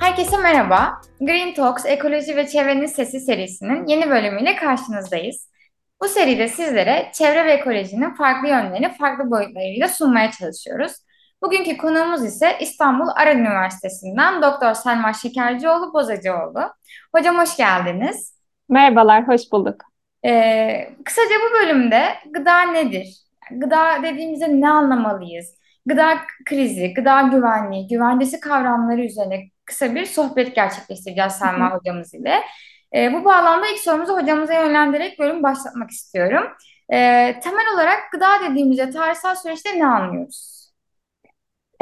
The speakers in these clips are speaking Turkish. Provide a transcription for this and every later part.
Herkese merhaba. Green Talks Ekoloji ve Çevrenin Sesi serisinin yeni bölümüyle karşınızdayız. Bu seride sizlere çevre ve ekolojinin farklı yönlerini farklı boyutlarıyla sunmaya çalışıyoruz. Bugünkü konuğumuz ise İstanbul Aran Üniversitesi'nden Doktor Selma Şekercioğlu Bozacıoğlu. Hocam hoş geldiniz. Merhabalar, hoş bulduk. Ee, kısaca bu bölümde gıda nedir? Gıda dediğimizde ne anlamalıyız? Gıda krizi, gıda güvenliği, güvencesi kavramları üzerine kısa bir sohbet gerçekleştireceğiz Selma hocamız ile. E, bu bağlamda ilk sorumuzu hocamıza yönlendirerek bölüm başlatmak istiyorum. E, temel olarak gıda dediğimizde tarihsel süreçte ne anlıyoruz?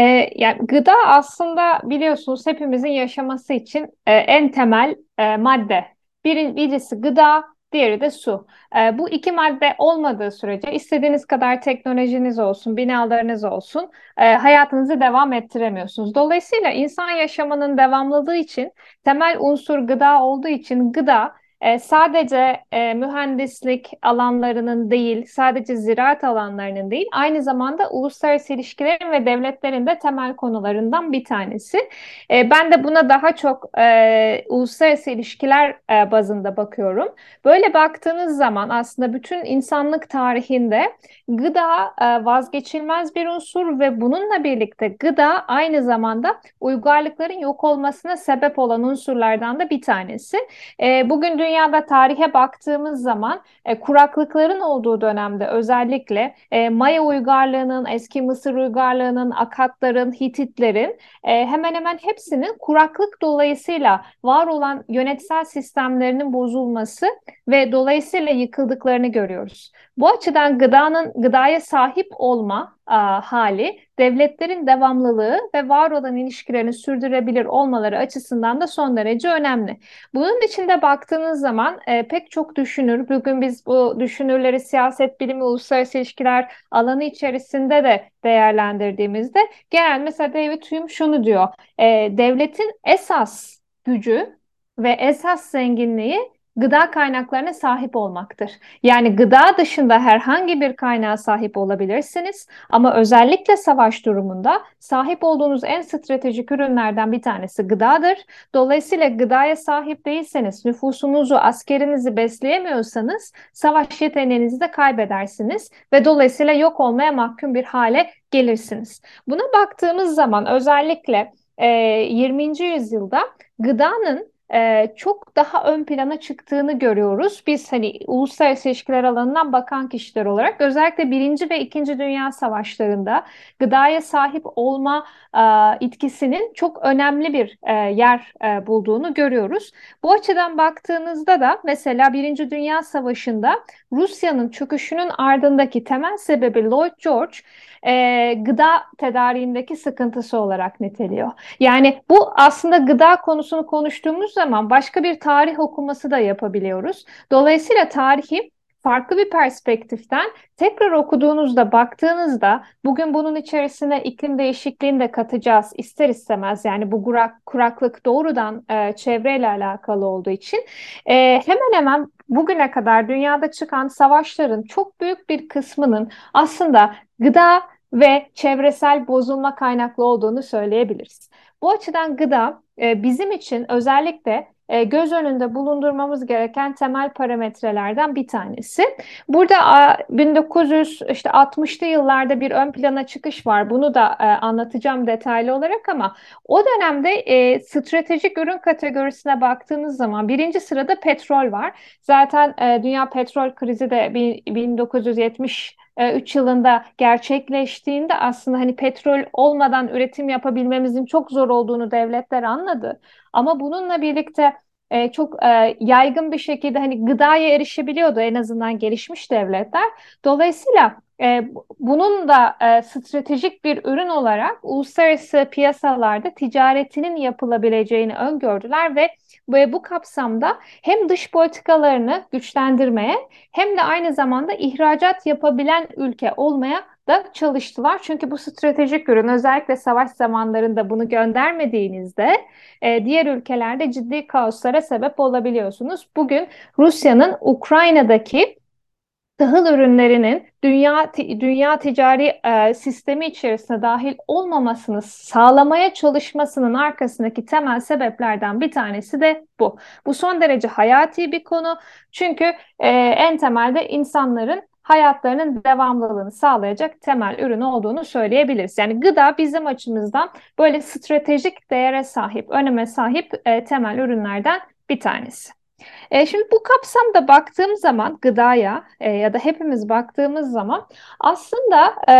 E, yani gıda aslında biliyorsunuz hepimizin yaşaması için e, en temel e, madde. Bir, birisi gıda, diğeri de su. E, bu iki madde olmadığı sürece istediğiniz kadar teknolojiniz olsun, binalarınız olsun, e, hayatınızı devam ettiremiyorsunuz. Dolayısıyla insan yaşamının devamlılığı için temel unsur gıda olduğu için gıda e, sadece e, mühendislik alanlarının değil, sadece ziraat alanlarının değil, aynı zamanda uluslararası ilişkilerin ve devletlerin de temel konularından bir tanesi. E, ben de buna daha çok e, uluslararası ilişkiler e, bazında bakıyorum. Böyle baktığınız zaman aslında bütün insanlık tarihinde gıda e, vazgeçilmez bir unsur ve bununla birlikte gıda aynı zamanda uygarlıkların yok olmasına sebep olan unsurlardan da bir tanesi. E, bugün dünya dünyada tarihe baktığımız zaman e, kuraklıkların olduğu dönemde özellikle e, Maya uygarlığının, eski Mısır uygarlığının, Akatların, Hititlerin e, hemen hemen hepsinin kuraklık dolayısıyla var olan yönetsel sistemlerinin bozulması ve dolayısıyla yıkıldıklarını görüyoruz. Bu açıdan gıdanın gıdaya sahip olma a, hali devletlerin devamlılığı ve var olan ilişkilerini sürdürebilir olmaları açısından da son derece önemli. Bunun içinde baktığınız zaman e, pek çok düşünür, bugün biz bu düşünürleri siyaset bilimi, uluslararası ilişkiler alanı içerisinde de değerlendirdiğimizde genel mesela David Hume şunu diyor, e, devletin esas gücü ve esas zenginliği gıda kaynaklarına sahip olmaktır. Yani gıda dışında herhangi bir kaynağa sahip olabilirsiniz ama özellikle savaş durumunda sahip olduğunuz en stratejik ürünlerden bir tanesi gıdadır. Dolayısıyla gıdaya sahip değilseniz, nüfusunuzu, askerinizi besleyemiyorsanız savaş yeteneğinizi de kaybedersiniz ve dolayısıyla yok olmaya mahkum bir hale gelirsiniz. Buna baktığımız zaman özellikle e, 20. yüzyılda gıdanın e, çok daha ön plana çıktığını görüyoruz. Biz hani uluslararası ilişkiler alanından bakan kişiler olarak özellikle Birinci ve İkinci Dünya Savaşlarında gıdaya sahip olma e, itkisinin çok önemli bir e, yer e, bulduğunu görüyoruz. Bu açıdan baktığınızda da mesela Birinci Dünya Savaşı'nda Rusya'nın çöküşünün ardındaki temel sebebi Lloyd George e, gıda tedariğindeki sıkıntısı olarak niteliyor. Yani bu aslında gıda konusunu konuştuğumuz zaman başka bir tarih okuması da yapabiliyoruz. Dolayısıyla tarihi farklı bir perspektiften tekrar okuduğunuzda, baktığınızda bugün bunun içerisine iklim değişikliğini de katacağız ister istemez. Yani bu kurak, kuraklık doğrudan e, çevreyle alakalı olduğu için e, hemen hemen bugüne kadar dünyada çıkan savaşların çok büyük bir kısmının aslında gıda ve çevresel bozulma kaynaklı olduğunu söyleyebiliriz. Bu açıdan gıda e, bizim için özellikle e, göz önünde bulundurmamız gereken temel parametrelerden bir tanesi. Burada 1960'lı yıllarda bir ön plana çıkış var. Bunu da e, anlatacağım detaylı olarak ama o dönemde e, stratejik ürün kategorisine baktığınız zaman birinci sırada petrol var. Zaten dünya petrol krizi de 1970 3 yılında gerçekleştiğinde aslında hani petrol olmadan üretim yapabilmemizin çok zor olduğunu devletler anladı. Ama bununla birlikte e, çok e, yaygın bir şekilde hani gıdaya erişebiliyordu en azından gelişmiş devletler. Dolayısıyla E, bunun da e, stratejik bir ürün olarak uluslararası piyasalarda ticaretinin yapılabileceğini öngördüler ve ve bu kapsamda hem dış politikalarını güçlendirmeye hem de aynı zamanda ihracat yapabilen ülke olmaya da çalıştılar. Çünkü bu stratejik ürün özellikle savaş zamanlarında bunu göndermediğinizde e, diğer ülkelerde ciddi kaoslara sebep olabiliyorsunuz. Bugün Rusya'nın Ukrayna'daki tahıl ürünlerinin dünya dünya ticari e, sistemi içerisine dahil olmamasını sağlamaya çalışmasının arkasındaki temel sebeplerden bir tanesi de bu. Bu son derece hayati bir konu. Çünkü e, en temelde insanların hayatlarının devamlılığını sağlayacak temel ürün olduğunu söyleyebiliriz. Yani gıda bizim açımızdan böyle stratejik değere sahip, öneme sahip e, temel ürünlerden bir tanesi. E, şimdi bu kapsamda baktığım zaman gıdaya e, ya da hepimiz baktığımız zaman aslında e,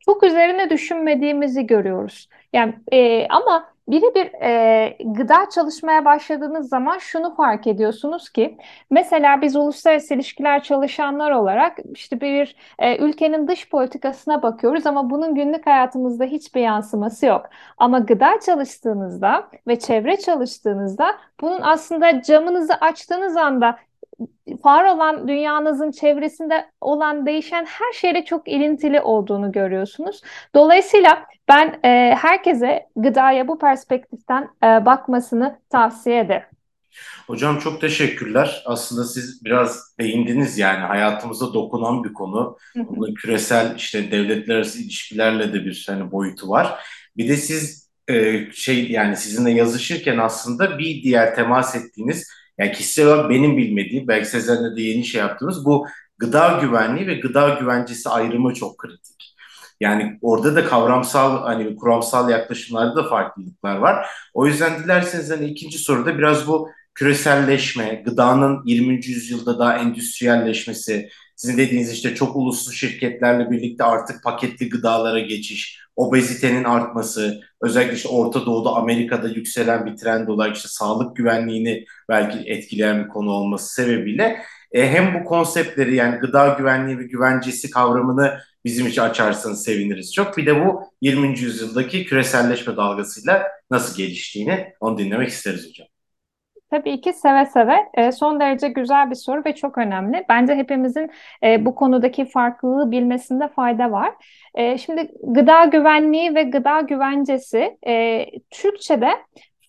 çok üzerine düşünmediğimizi görüyoruz. Yani e, ama birebir e, gıda çalışmaya başladığınız zaman şunu fark ediyorsunuz ki mesela biz uluslararası ilişkiler çalışanlar olarak işte bir e, ülkenin dış politikasına bakıyoruz ama bunun günlük hayatımızda hiçbir yansıması yok. Ama gıda çalıştığınızda ve çevre çalıştığınızda bunun aslında camınızı açtığınız anda var olan dünyanızın çevresinde olan değişen her şeyle çok ilintili olduğunu görüyorsunuz. Dolayısıyla ben e, herkese gıdaya bu perspektiften e, bakmasını tavsiye ederim. Hocam çok teşekkürler. Aslında siz biraz değindiniz yani hayatımıza dokunan bir konu. Bunun küresel işte devletler arası ilişkilerle de bir hani boyutu var. Bir de siz e, şey yani sizinle yazışırken aslında bir diğer temas ettiğiniz yani kişisel olarak benim bilmediğim, belki Sezer'le de yeni şey yaptığımız bu gıda güvenliği ve gıda güvencesi ayrımı çok kritik. Yani orada da kavramsal hani kuramsal yaklaşımlarda da farklılıklar var. O yüzden dilerseniz hani ikinci soruda biraz bu küreselleşme, gıdanın 20. yüzyılda daha endüstriyelleşmesi, sizin dediğiniz işte çok uluslu şirketlerle birlikte artık paketli gıdalara geçiş, obezitenin artması, özellikle işte Orta Doğu'da Amerika'da yükselen bir trend olarak işte sağlık güvenliğini belki etkileyen bir konu olması sebebiyle e, hem bu konseptleri yani gıda güvenliği ve güvencesi kavramını bizim için açarsanız seviniriz çok. Bir de bu 20. yüzyıldaki küreselleşme dalgasıyla nasıl geliştiğini onu dinlemek isteriz hocam. Tabii ki seve seve. E, son derece güzel bir soru ve çok önemli. Bence hepimizin e, bu konudaki farklılığı bilmesinde fayda var. E, şimdi gıda güvenliği ve gıda güvencesi e, Türkçe'de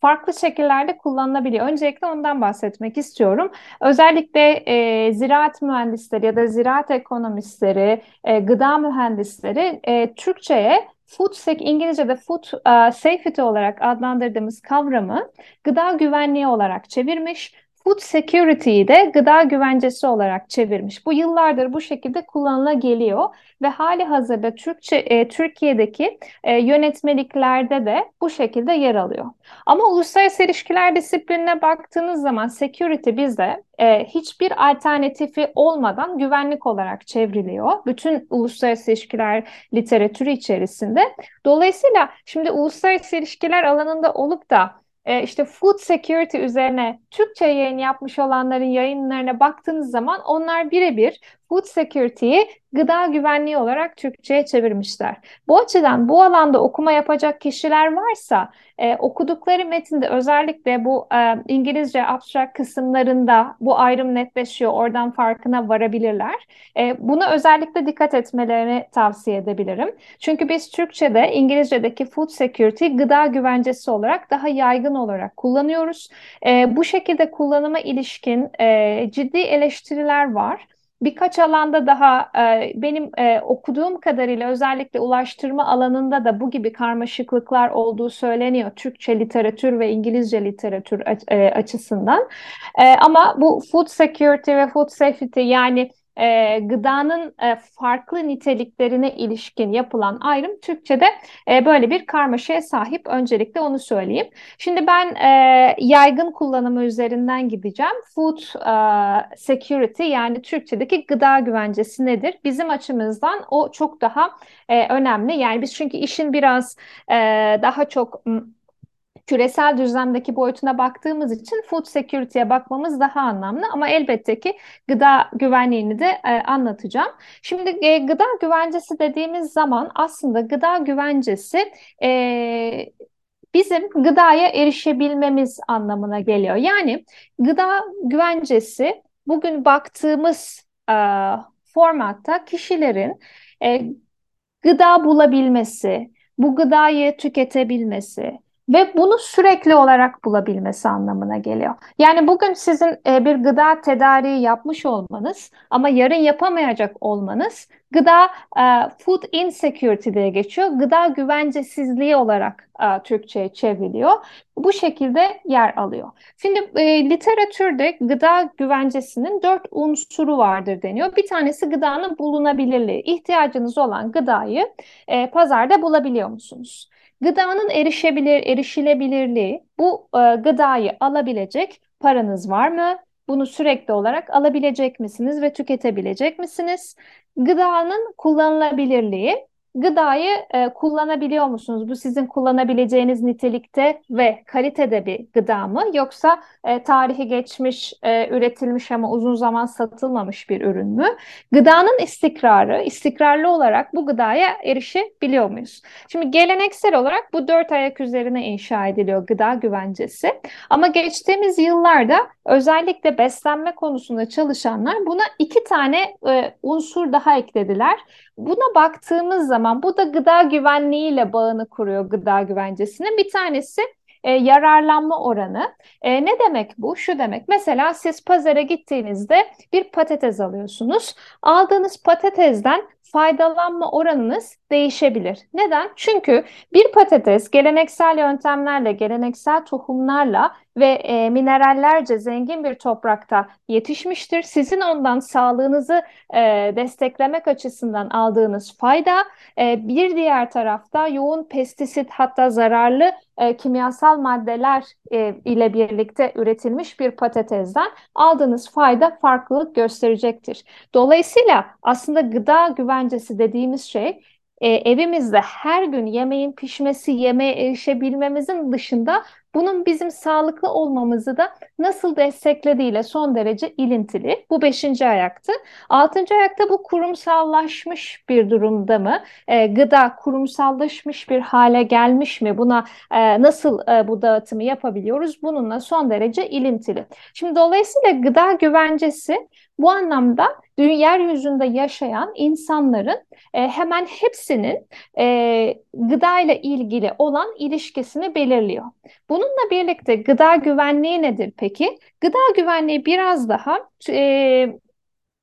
farklı şekillerde kullanılabiliyor. Öncelikle ondan bahsetmek istiyorum. Özellikle e, ziraat mühendisleri ya da ziraat ekonomistleri, e, gıda mühendisleri e, Türkçe'ye Food sec İngilizce'de food uh, safety olarak adlandırdığımız kavramı gıda güvenliği olarak çevirmiş. Food security'yi de gıda güvencesi olarak çevirmiş. Bu yıllardır bu şekilde kullanıla geliyor ve hali hazırda Türkçe e, Türkiye'deki e, yönetmeliklerde de bu şekilde yer alıyor. Ama uluslararası ilişkiler disiplinine baktığınız zaman security bizde e, hiçbir alternatifi olmadan güvenlik olarak çevriliyor. Bütün uluslararası ilişkiler literatürü içerisinde. Dolayısıyla şimdi uluslararası ilişkiler alanında olup da e, işte food security üzerine Türkçe yayın yapmış olanların yayınlarına baktığınız zaman onlar birebir food security'yi gıda güvenliği olarak Türkçe'ye çevirmişler. Bu açıdan bu alanda okuma yapacak kişiler varsa e, okudukları metinde özellikle bu e, İngilizce abstract kısımlarında bu ayrım netleşiyor. Oradan farkına varabilirler. E, buna özellikle dikkat etmelerini tavsiye edebilirim. Çünkü biz Türkçe'de İngilizce'deki food security gıda güvencesi olarak daha yaygın olarak kullanıyoruz. E, bu şekilde kullanıma ilişkin e, ciddi eleştiriler var. Birkaç alanda daha e, benim e, okuduğum kadarıyla özellikle ulaştırma alanında da bu gibi karmaşıklıklar olduğu söyleniyor. Türkçe literatür ve İngilizce literatür e, açısından. Ama bu food security ve food safety yani e, gıdanın e, farklı niteliklerine ilişkin yapılan ayrım Türkçe'de e, böyle bir karmaşaya sahip. Öncelikle onu söyleyeyim. Şimdi ben e, yaygın kullanımı üzerinden gideceğim. Food e, security yani Türkçedeki gıda güvencesi nedir? Bizim açımızdan o çok daha e, önemli. Yani biz çünkü işin biraz e, daha çok küresel düzlemdeki boyutuna baktığımız için food security'ye bakmamız daha anlamlı ama elbette ki gıda güvenliğini de e, anlatacağım. Şimdi e, gıda güvencesi dediğimiz zaman aslında gıda güvencesi e, bizim gıdaya erişebilmemiz anlamına geliyor. Yani gıda güvencesi bugün baktığımız e, formatta kişilerin e, gıda bulabilmesi, bu gıdayı tüketebilmesi, ve bunu sürekli olarak bulabilmesi anlamına geliyor. Yani bugün sizin e, bir gıda tedariği yapmış olmanız ama yarın yapamayacak olmanız gıda e, food insecurity diye geçiyor. Gıda güvencesizliği olarak e, Türkçe'ye çevriliyor. Bu şekilde yer alıyor. Şimdi e, literatürde gıda güvencesinin dört unsuru vardır deniyor. Bir tanesi gıdanın bulunabilirliği. İhtiyacınız olan gıdayı pazarda bulabiliyor musunuz? Gıdanın erişebilir, erişilebilirliği, bu e, gıdayı alabilecek paranız var mı? Bunu sürekli olarak alabilecek misiniz ve tüketebilecek misiniz? Gıdanın kullanılabilirliği, Gıdayı e, kullanabiliyor musunuz? Bu sizin kullanabileceğiniz nitelikte ve kalitede bir gıda mı? Yoksa e, tarihi geçmiş, e, üretilmiş ama uzun zaman satılmamış bir ürün mü? Gıdanın istikrarı, istikrarlı olarak bu gıdaya erişebiliyor muyuz? Şimdi geleneksel olarak bu dört ayak üzerine inşa ediliyor gıda güvencesi. Ama geçtiğimiz yıllarda özellikle beslenme konusunda çalışanlar buna iki tane e, unsur daha eklediler. Buna baktığımız zaman bu da gıda güvenliğiyle bağını kuruyor gıda güvencesinin. Bir tanesi e, yararlanma oranı. E, ne demek bu? Şu demek. Mesela siz pazara gittiğinizde bir patates alıyorsunuz. Aldığınız patatesden faydalanma oranınız değişebilir. Neden? Çünkü bir patates geleneksel yöntemlerle, geleneksel tohumlarla ve e, minerallerce zengin bir toprakta yetişmiştir. Sizin ondan sağlığınızı e, desteklemek açısından aldığınız fayda, e, bir diğer tarafta yoğun pestisit hatta zararlı e, kimyasal maddeler e, ile birlikte üretilmiş bir patatesden aldığınız fayda farklılık gösterecektir. Dolayısıyla aslında gıda güvencesi dediğimiz şey e, evimizde her gün yemeğin pişmesi, yemeğe erişebilmemizin dışında bunun bizim sağlıklı olmamızı da nasıl desteklediğiyle son derece ilintili. Bu beşinci ayaktı. Altıncı ayakta bu kurumsallaşmış bir durumda mı? E, gıda kurumsallaşmış bir hale gelmiş mi? Buna e, nasıl e, bu dağıtımı yapabiliyoruz? Bununla son derece ilintili. Şimdi dolayısıyla gıda güvencesi bu anlamda yeryüzünde yaşayan insanların e, hemen hepsinin e, gıda ile ilgili olan ilişkisini belirliyor. Bununla birlikte gıda güvenliği nedir peki? Gıda güvenliği biraz daha e,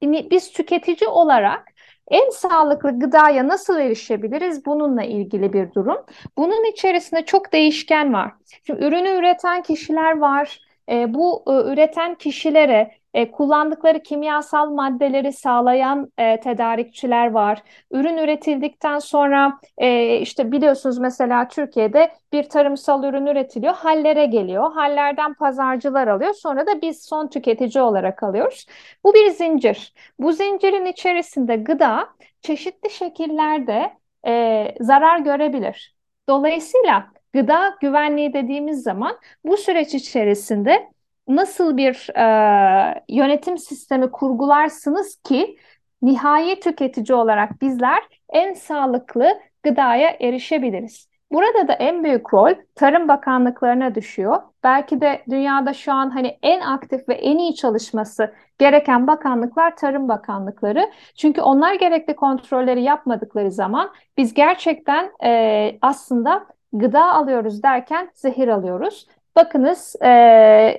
biz tüketici olarak en sağlıklı gıdaya nasıl erişebiliriz? Bununla ilgili bir durum. Bunun içerisinde çok değişken var. Şimdi ürünü üreten kişiler var. E, bu e, üreten kişilere e, kullandıkları kimyasal maddeleri sağlayan e, tedarikçiler var. Ürün üretildikten sonra e, işte biliyorsunuz mesela Türkiye'de bir tarımsal ürün üretiliyor, hallere geliyor. Hallerden pazarcılar alıyor. Sonra da biz son tüketici olarak alıyoruz. Bu bir zincir. Bu zincirin içerisinde gıda çeşitli şekillerde e, zarar görebilir. Dolayısıyla gıda güvenliği dediğimiz zaman bu süreç içerisinde nasıl bir e, yönetim sistemi kurgularsınız ki nihai tüketici olarak bizler en sağlıklı gıdaya erişebiliriz. Burada da en büyük rol Tarım Bakanlıklarına düşüyor. Belki de dünyada şu an hani en aktif ve en iyi çalışması gereken bakanlıklar Tarım Bakanlıkları. Çünkü onlar gerekli kontrolleri yapmadıkları zaman biz gerçekten e, aslında gıda alıyoruz derken zehir alıyoruz. Bakınız e,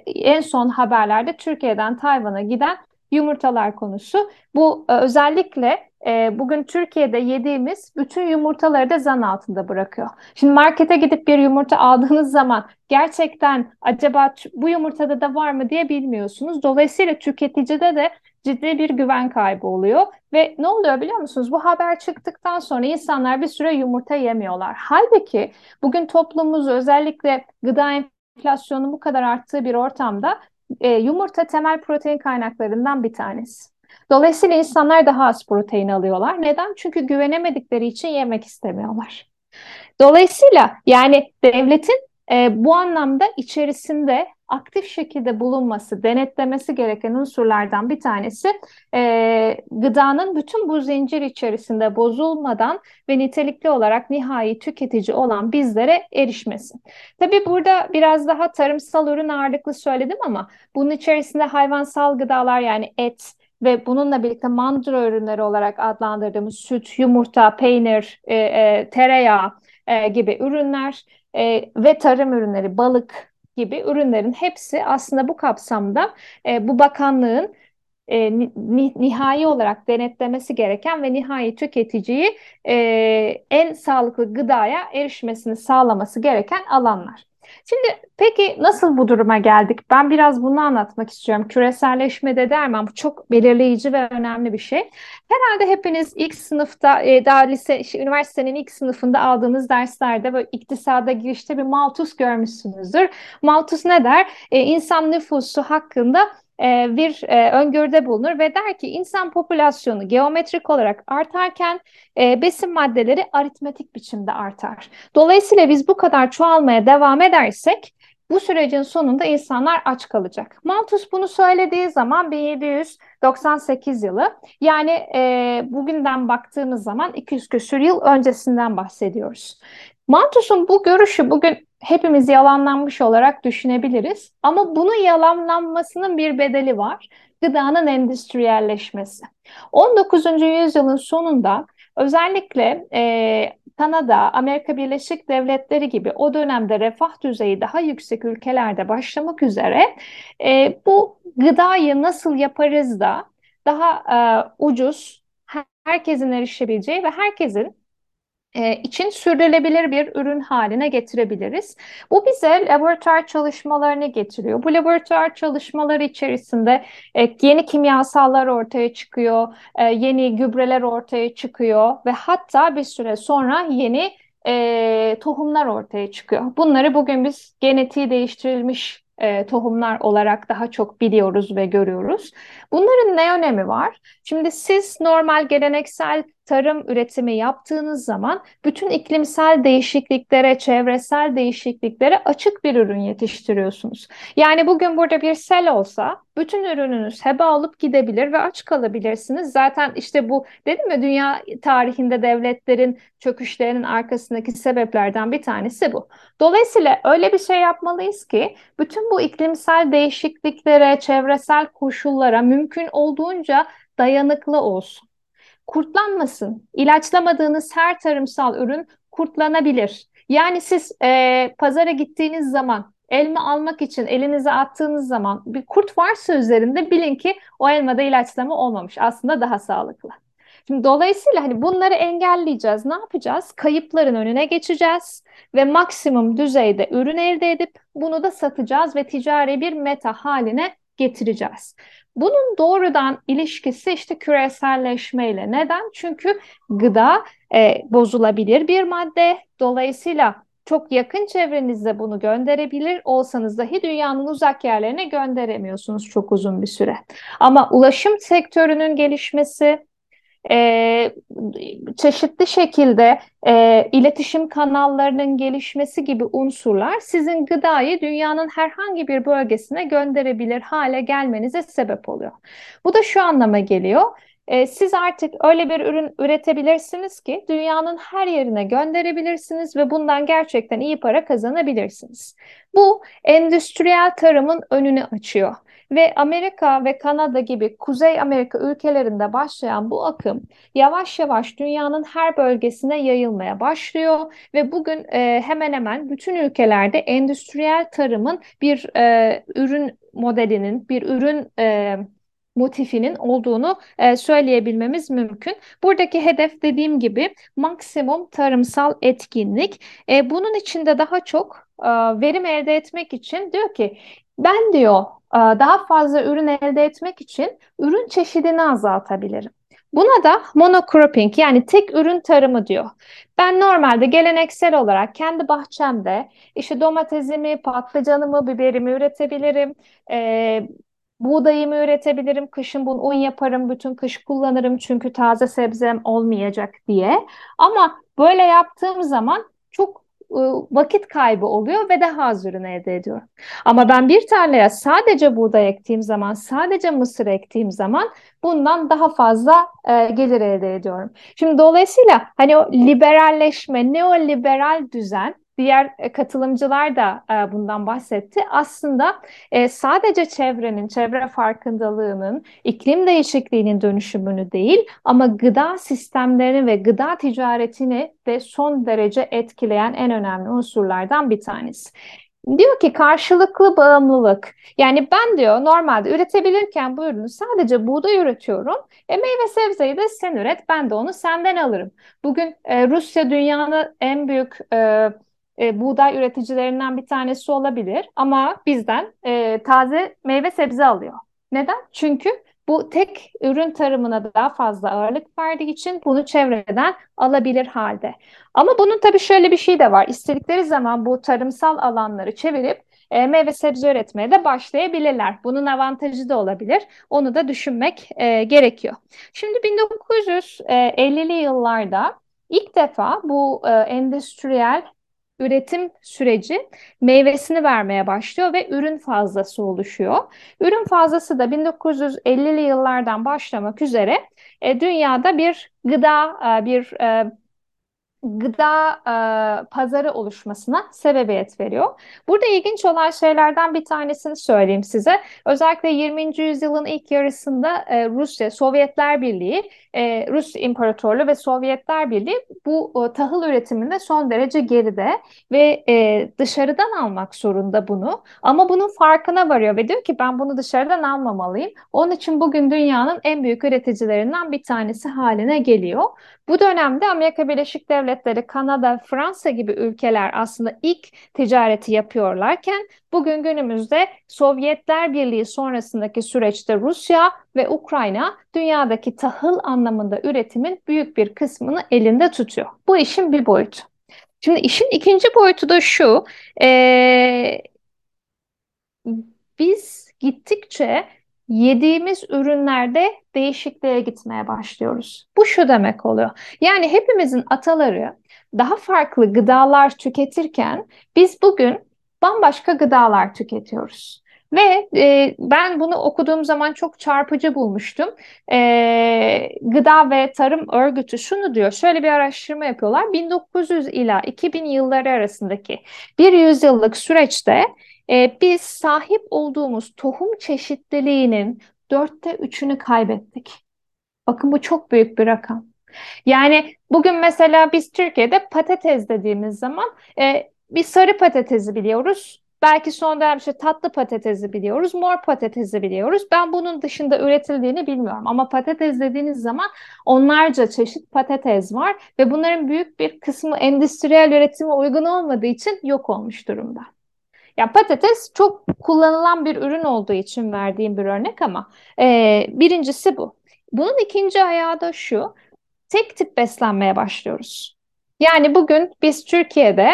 en son haberlerde Türkiye'den Tayvan'a giden yumurtalar konusu. Bu e, özellikle e, bugün Türkiye'de yediğimiz bütün yumurtaları da zan altında bırakıyor. Şimdi markete gidip bir yumurta aldığınız zaman gerçekten acaba bu yumurtada da var mı diye bilmiyorsunuz. Dolayısıyla tüketicide de ciddi bir güven kaybı oluyor. Ve ne oluyor biliyor musunuz? Bu haber çıktıktan sonra insanlar bir süre yumurta yemiyorlar. Halbuki bugün toplumumuz özellikle gıda enflasyonun bu kadar arttığı bir ortamda e, yumurta temel protein kaynaklarından bir tanesi. Dolayısıyla insanlar daha az protein alıyorlar. Neden? Çünkü güvenemedikleri için yemek istemiyorlar. Dolayısıyla yani devletin e, bu anlamda içerisinde aktif şekilde bulunması, denetlemesi gereken unsurlardan bir tanesi e, gıdanın bütün bu zincir içerisinde bozulmadan ve nitelikli olarak nihai tüketici olan bizlere erişmesi. Tabii burada biraz daha tarımsal ürün ağırlıklı söyledim ama bunun içerisinde hayvansal gıdalar yani et, ve bununla birlikte mandıra ürünleri olarak adlandırdığımız süt, yumurta, peynir, e, e, tereyağı e, gibi ürünler e, ve tarım ürünleri, balık gibi ürünlerin hepsi aslında bu kapsamda e, bu bakanlığın e, ni, nihai olarak denetlemesi gereken ve nihai tüketiciyi e, en sağlıklı gıdaya erişmesini sağlaması gereken alanlar. Şimdi peki nasıl bu duruma geldik? Ben biraz bunu anlatmak istiyorum. Küreselleşme de dermem bu çok belirleyici ve önemli bir şey. Herhalde hepiniz ilk sınıfta, e, daha lise, şey, üniversitenin ilk sınıfında aldığınız derslerde böyle iktisada girişte bir Malthus görmüşsünüzdür. Malthus ne der? E, insan nüfusu hakkında e, bir e, öngörüde bulunur ve der ki insan popülasyonu geometrik olarak artarken e, besin maddeleri aritmetik biçimde artar. Dolayısıyla biz bu kadar çoğalmaya devam edersek bu sürecin sonunda insanlar aç kalacak. Malthus bunu söylediği zaman 1798 yılı yani e, bugünden baktığımız zaman 200 küsur yıl öncesinden bahsediyoruz. Malthus'un bu görüşü bugün hepimiz yalanlanmış olarak düşünebiliriz. Ama bunun yalanlanmasının bir bedeli var. Gıdanın endüstriyelleşmesi. 19. yüzyılın sonunda özellikle e, Kanada, Amerika Birleşik Devletleri gibi o dönemde refah düzeyi daha yüksek ülkelerde başlamak üzere e, bu gıdayı nasıl yaparız da daha e, ucuz, herkesin erişebileceği ve herkesin için sürdürülebilir bir ürün haline getirebiliriz. Bu bize laboratuvar çalışmalarını getiriyor. Bu laboratuvar çalışmaları içerisinde e, yeni kimyasallar ortaya çıkıyor, e, yeni gübreler ortaya çıkıyor ve hatta bir süre sonra yeni e, tohumlar ortaya çıkıyor. Bunları bugün biz genetiği değiştirilmiş e, tohumlar olarak daha çok biliyoruz ve görüyoruz. Bunların ne önemi var? Şimdi siz normal geleneksel tarım üretimi yaptığınız zaman bütün iklimsel değişikliklere, çevresel değişikliklere açık bir ürün yetiştiriyorsunuz. Yani bugün burada bir sel olsa bütün ürününüz heba olup gidebilir ve aç kalabilirsiniz. Zaten işte bu dedim ya dünya tarihinde devletlerin çöküşlerinin arkasındaki sebeplerden bir tanesi bu. Dolayısıyla öyle bir şey yapmalıyız ki bütün bu iklimsel değişikliklere, çevresel koşullara mümkün olduğunca dayanıklı olsun kurtlanmasın. İlaçlamadığınız her tarımsal ürün kurtlanabilir. Yani siz e, pazara gittiğiniz zaman elma almak için elinize attığınız zaman bir kurt varsa üzerinde bilin ki o elmada ilaçlama olmamış. Aslında daha sağlıklı. Şimdi dolayısıyla hani bunları engelleyeceğiz. Ne yapacağız? Kayıpların önüne geçeceğiz ve maksimum düzeyde ürün elde edip bunu da satacağız ve ticari bir meta haline getireceğiz. Bunun doğrudan ilişkisi işte küreselleşmeyle. Neden? Çünkü gıda e, bozulabilir bir madde. Dolayısıyla çok yakın çevrenizde bunu gönderebilir olsanız dahi dünyanın uzak yerlerine gönderemiyorsunuz çok uzun bir süre. Ama ulaşım sektörünün gelişmesi, e, çeşitli şekilde e, iletişim kanallarının gelişmesi gibi unsurlar sizin gıdayı dünyanın herhangi bir bölgesine gönderebilir hale gelmenize sebep oluyor. Bu da şu anlama geliyor. E, siz artık öyle bir ürün üretebilirsiniz ki dünyanın her yerine gönderebilirsiniz ve bundan gerçekten iyi para kazanabilirsiniz. Bu endüstriyel tarımın önünü açıyor. Ve Amerika ve Kanada gibi Kuzey Amerika ülkelerinde başlayan bu akım yavaş yavaş dünyanın her bölgesine yayılmaya başlıyor ve bugün e, hemen hemen bütün ülkelerde endüstriyel tarımın bir e, ürün modelinin, bir ürün e, motifinin olduğunu e, söyleyebilmemiz mümkün. Buradaki hedef dediğim gibi maksimum tarımsal etkinlik. E, bunun içinde daha çok e, verim elde etmek için diyor ki ben diyor e, daha fazla ürün elde etmek için ürün çeşidini azaltabilirim. Buna da monocropping yani tek ürün tarımı diyor. Ben normalde geleneksel olarak kendi bahçemde işte domatesimi, patlıcanımı, biberimi üretebilirim. Ee, buğdayımı üretebilirim. Kışın bunu un yaparım, bütün kış kullanırım çünkü taze sebzem olmayacak diye. Ama böyle yaptığım zaman çok vakit kaybı oluyor ve daha az ürün elde ediyorum. Ama ben bir tarlaya sadece buğday ektiğim zaman, sadece mısır ektiğim zaman bundan daha fazla e, gelir elde ediyorum. Şimdi dolayısıyla hani o liberalleşme, neoliberal düzen diğer e, katılımcılar da e, bundan bahsetti. Aslında e, sadece çevrenin, çevre farkındalığının, iklim değişikliğinin dönüşümünü değil ama gıda sistemlerini ve gıda ticaretini de son derece etkileyen en önemli unsurlardan bir tanesi. Diyor ki karşılıklı bağımlılık. Yani ben diyor normalde üretebilirken bu ürünü sadece buğday üretiyorum. E meyve sebzeyi de sen üret, ben de onu senden alırım. Bugün e, Rusya dünyanın en büyük e, e, buğday üreticilerinden bir tanesi olabilir ama bizden e, taze meyve sebze alıyor. Neden? Çünkü bu tek ürün tarımına daha fazla ağırlık verdiği için bunu çevreden alabilir halde. Ama bunun tabii şöyle bir şey de var. İstedikleri zaman bu tarımsal alanları çevirip e, meyve sebze üretmeye de başlayabilirler. Bunun avantajı da olabilir. Onu da düşünmek e, gerekiyor. Şimdi 1950'li yıllarda ilk defa bu e, endüstriyel üretim süreci meyvesini vermeye başlıyor ve ürün fazlası oluşuyor. Ürün fazlası da 1950'li yıllardan başlamak üzere e, dünyada bir gıda, e, bir e, gıda e, pazarı oluşmasına sebebiyet veriyor. Burada ilginç olan şeylerden bir tanesini söyleyeyim size. Özellikle 20. yüzyılın ilk yarısında e, Rusya, Sovyetler Birliği, e, Rus İmparatorluğu ve Sovyetler Birliği bu e, tahıl üretiminde son derece geride ve e, dışarıdan almak zorunda bunu. Ama bunun farkına varıyor ve diyor ki ben bunu dışarıdan almamalıyım. Onun için bugün dünyanın en büyük üreticilerinden bir tanesi haline geliyor. Bu dönemde Amerika Birleşik Devletleri, Kanada, Fransa gibi ülkeler aslında ilk ticareti yapıyorlarken bugün günümüzde Sovyetler Birliği sonrasındaki süreçte Rusya ve Ukrayna dünyadaki tahıl anlamında üretimin büyük bir kısmını elinde tutuyor. Bu işin bir boyutu. Şimdi işin ikinci boyutu da şu, ee, biz gittikçe yediğimiz ürünlerde değişikliğe gitmeye başlıyoruz. Bu şu demek oluyor. Yani hepimizin ataları daha farklı gıdalar tüketirken biz bugün bambaşka gıdalar tüketiyoruz. Ve e, ben bunu okuduğum zaman çok çarpıcı bulmuştum. E, Gıda ve Tarım Örgütü şunu diyor, şöyle bir araştırma yapıyorlar. 1900 ila 2000 yılları arasındaki bir yüzyıllık süreçte e, biz sahip olduğumuz tohum çeşitliliğinin dörtte üçünü kaybettik. Bakın bu çok büyük bir rakam. Yani bugün mesela biz Türkiye'de patates dediğimiz zaman e, bir sarı patatesi biliyoruz. Belki son dönem işte tatlı patatesi biliyoruz, mor patatesi biliyoruz. Ben bunun dışında üretildiğini bilmiyorum. Ama patates dediğiniz zaman onlarca çeşit patates var ve bunların büyük bir kısmı endüstriyel üretime uygun olmadığı için yok olmuş durumda. Ya patates çok kullanılan bir ürün olduğu için verdiğim bir örnek ama e, birincisi bu. Bunun ikinci ayağı da şu, tek tip beslenmeye başlıyoruz. Yani bugün biz Türkiye'de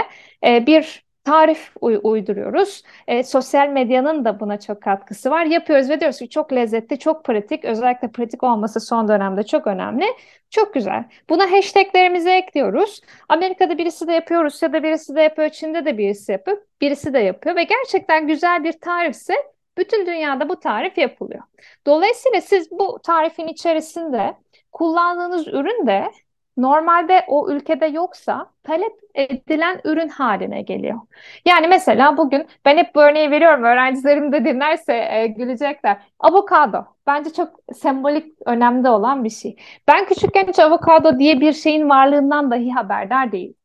e, bir tarif uyduruyoruz. E, sosyal medyanın da buna çok katkısı var. Yapıyoruz ve diyoruz ki çok lezzetli, çok pratik. Özellikle pratik olması son dönemde çok önemli. Çok güzel. Buna hashtaglerimizi ekliyoruz. Amerika'da birisi de yapıyor, Rusya'da birisi de yapıyor, Çin'de de birisi yapıyor, birisi de yapıyor ve gerçekten güzel bir tarifse bütün dünyada bu tarif yapılıyor. Dolayısıyla siz bu tarifin içerisinde kullandığınız ürün de normalde o ülkede yoksa talep edilen ürün haline geliyor. Yani mesela bugün ben hep bu örneği veriyorum öğrencilerim de dinlerse e, gülecekler. Avokado bence çok sembolik önemde olan bir şey. Ben küçükken hiç avokado diye bir şeyin varlığından dahi haberdar değilim.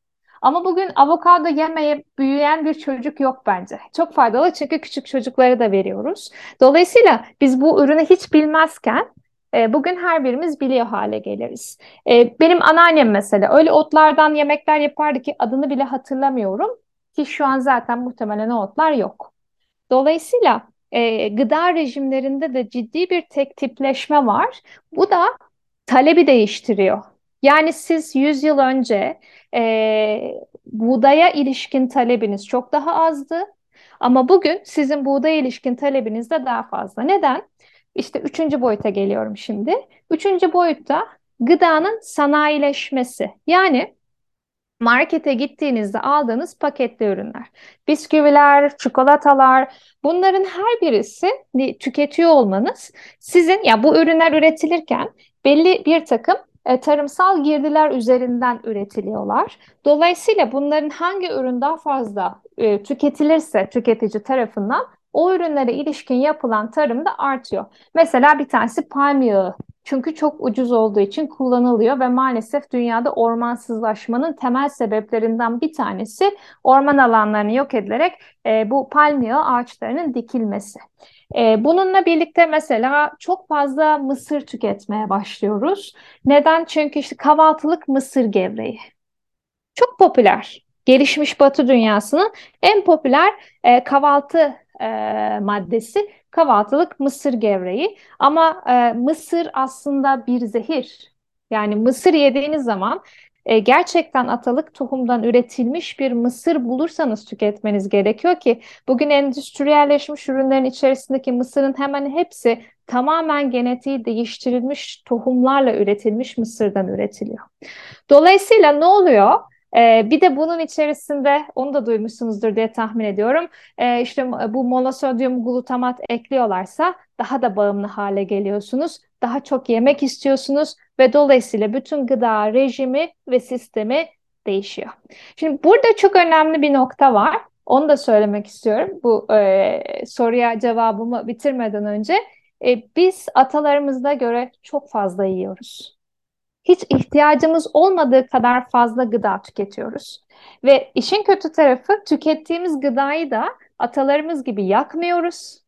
Ama bugün avokado yemeye büyüyen bir çocuk yok bence. Çok faydalı çünkü küçük çocuklara da veriyoruz. Dolayısıyla biz bu ürünü hiç bilmezken e, bugün her birimiz biliyor hale geliriz. E, benim anneannem mesela öyle otlardan yemekler yapardı ki adını bile hatırlamıyorum ki şu an zaten muhtemelen o otlar yok. Dolayısıyla e, gıda rejimlerinde de ciddi bir tek tipleşme var. Bu da talebi değiştiriyor. Yani siz 100 yıl önce e, buğdaya ilişkin talebiniz çok daha azdı. Ama bugün sizin buğdaya ilişkin talebiniz de daha fazla. Neden? İşte üçüncü boyuta geliyorum şimdi. Üçüncü boyutta gıdanın sanayileşmesi. Yani markete gittiğinizde aldığınız paketli ürünler. Bisküviler, çikolatalar bunların her birisi tüketiyor olmanız sizin ya bu ürünler üretilirken belli bir takım e, tarımsal girdiler üzerinden üretiliyorlar. Dolayısıyla bunların hangi ürün daha fazla e, tüketilirse tüketici tarafından o ürünlere ilişkin yapılan tarım da artıyor. Mesela bir tanesi palm yağı. Çünkü çok ucuz olduğu için kullanılıyor ve maalesef dünyada ormansızlaşmanın temel sebeplerinden bir tanesi orman alanlarını yok edilerek e, bu palm yağı ağaçlarının dikilmesi. E, bununla birlikte mesela çok fazla mısır tüketmeye başlıyoruz. Neden? Çünkü işte kahvaltılık mısır gevreği. Çok popüler. Gelişmiş Batı dünyasının en popüler e, kahvaltı e, maddesi kahvaltılık mısır gevreği. Ama e, mısır aslında bir zehir. Yani mısır yediğiniz zaman e, gerçekten atalık tohumdan üretilmiş bir mısır bulursanız tüketmeniz gerekiyor ki bugün endüstriyelleşmiş ürünlerin içerisindeki mısırın hemen hepsi tamamen genetiği değiştirilmiş tohumlarla üretilmiş mısırdan üretiliyor. Dolayısıyla ne oluyor? Ee, bir de bunun içerisinde onu da duymuşsunuzdur diye tahmin ediyorum. Ee, işte bu monosodyum glutamat ekliyorlarsa daha da bağımlı hale geliyorsunuz. Daha çok yemek istiyorsunuz ve dolayısıyla bütün gıda rejimi ve sistemi değişiyor. Şimdi burada çok önemli bir nokta var. Onu da söylemek istiyorum bu e, soruya cevabımı bitirmeden önce. E, biz atalarımıza göre çok fazla yiyoruz hiç ihtiyacımız olmadığı kadar fazla gıda tüketiyoruz. Ve işin kötü tarafı tükettiğimiz gıdayı da atalarımız gibi yakmıyoruz.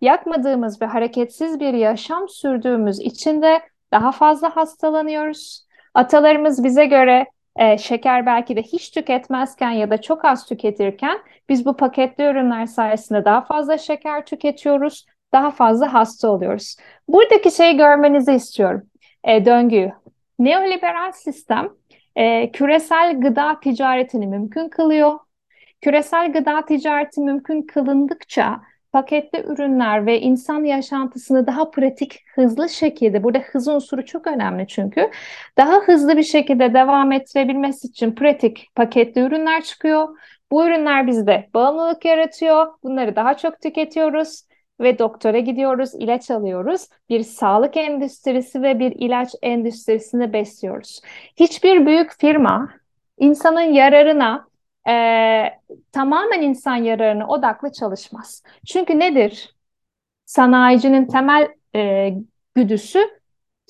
Yakmadığımız ve hareketsiz bir yaşam sürdüğümüz için de daha fazla hastalanıyoruz. Atalarımız bize göre e, şeker belki de hiç tüketmezken ya da çok az tüketirken biz bu paketli ürünler sayesinde daha fazla şeker tüketiyoruz, daha fazla hasta oluyoruz. Buradaki şeyi görmenizi istiyorum. E, döngüyü. Neoliberal sistem e, küresel gıda ticaretini mümkün kılıyor. Küresel gıda ticareti mümkün kılındıkça paketli ürünler ve insan yaşantısını daha pratik, hızlı şekilde, burada hız unsuru çok önemli çünkü, daha hızlı bir şekilde devam ettirebilmesi için pratik paketli ürünler çıkıyor. Bu ürünler bizde bağımlılık yaratıyor. Bunları daha çok tüketiyoruz ve doktora gidiyoruz, ilaç alıyoruz. Bir sağlık endüstrisi ve bir ilaç endüstrisini besliyoruz. Hiçbir büyük firma insanın yararına e, tamamen insan yararına odaklı çalışmaz. Çünkü nedir? Sanayicinin temel e, güdüsü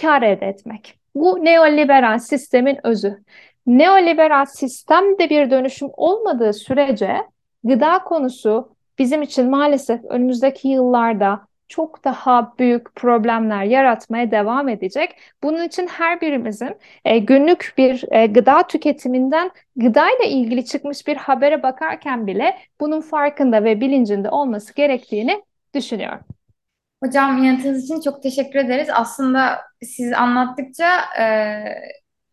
kar elde etmek. Bu neoliberal sistemin özü. Neoliberal sistemde bir dönüşüm olmadığı sürece gıda konusu bizim için maalesef önümüzdeki yıllarda çok daha büyük problemler yaratmaya devam edecek. Bunun için her birimizin e, günlük bir e, gıda tüketiminden gıdayla ilgili çıkmış bir habere bakarken bile bunun farkında ve bilincinde olması gerektiğini düşünüyorum. Hocam yanıtınız için çok teşekkür ederiz. Aslında siz anlattıkça e,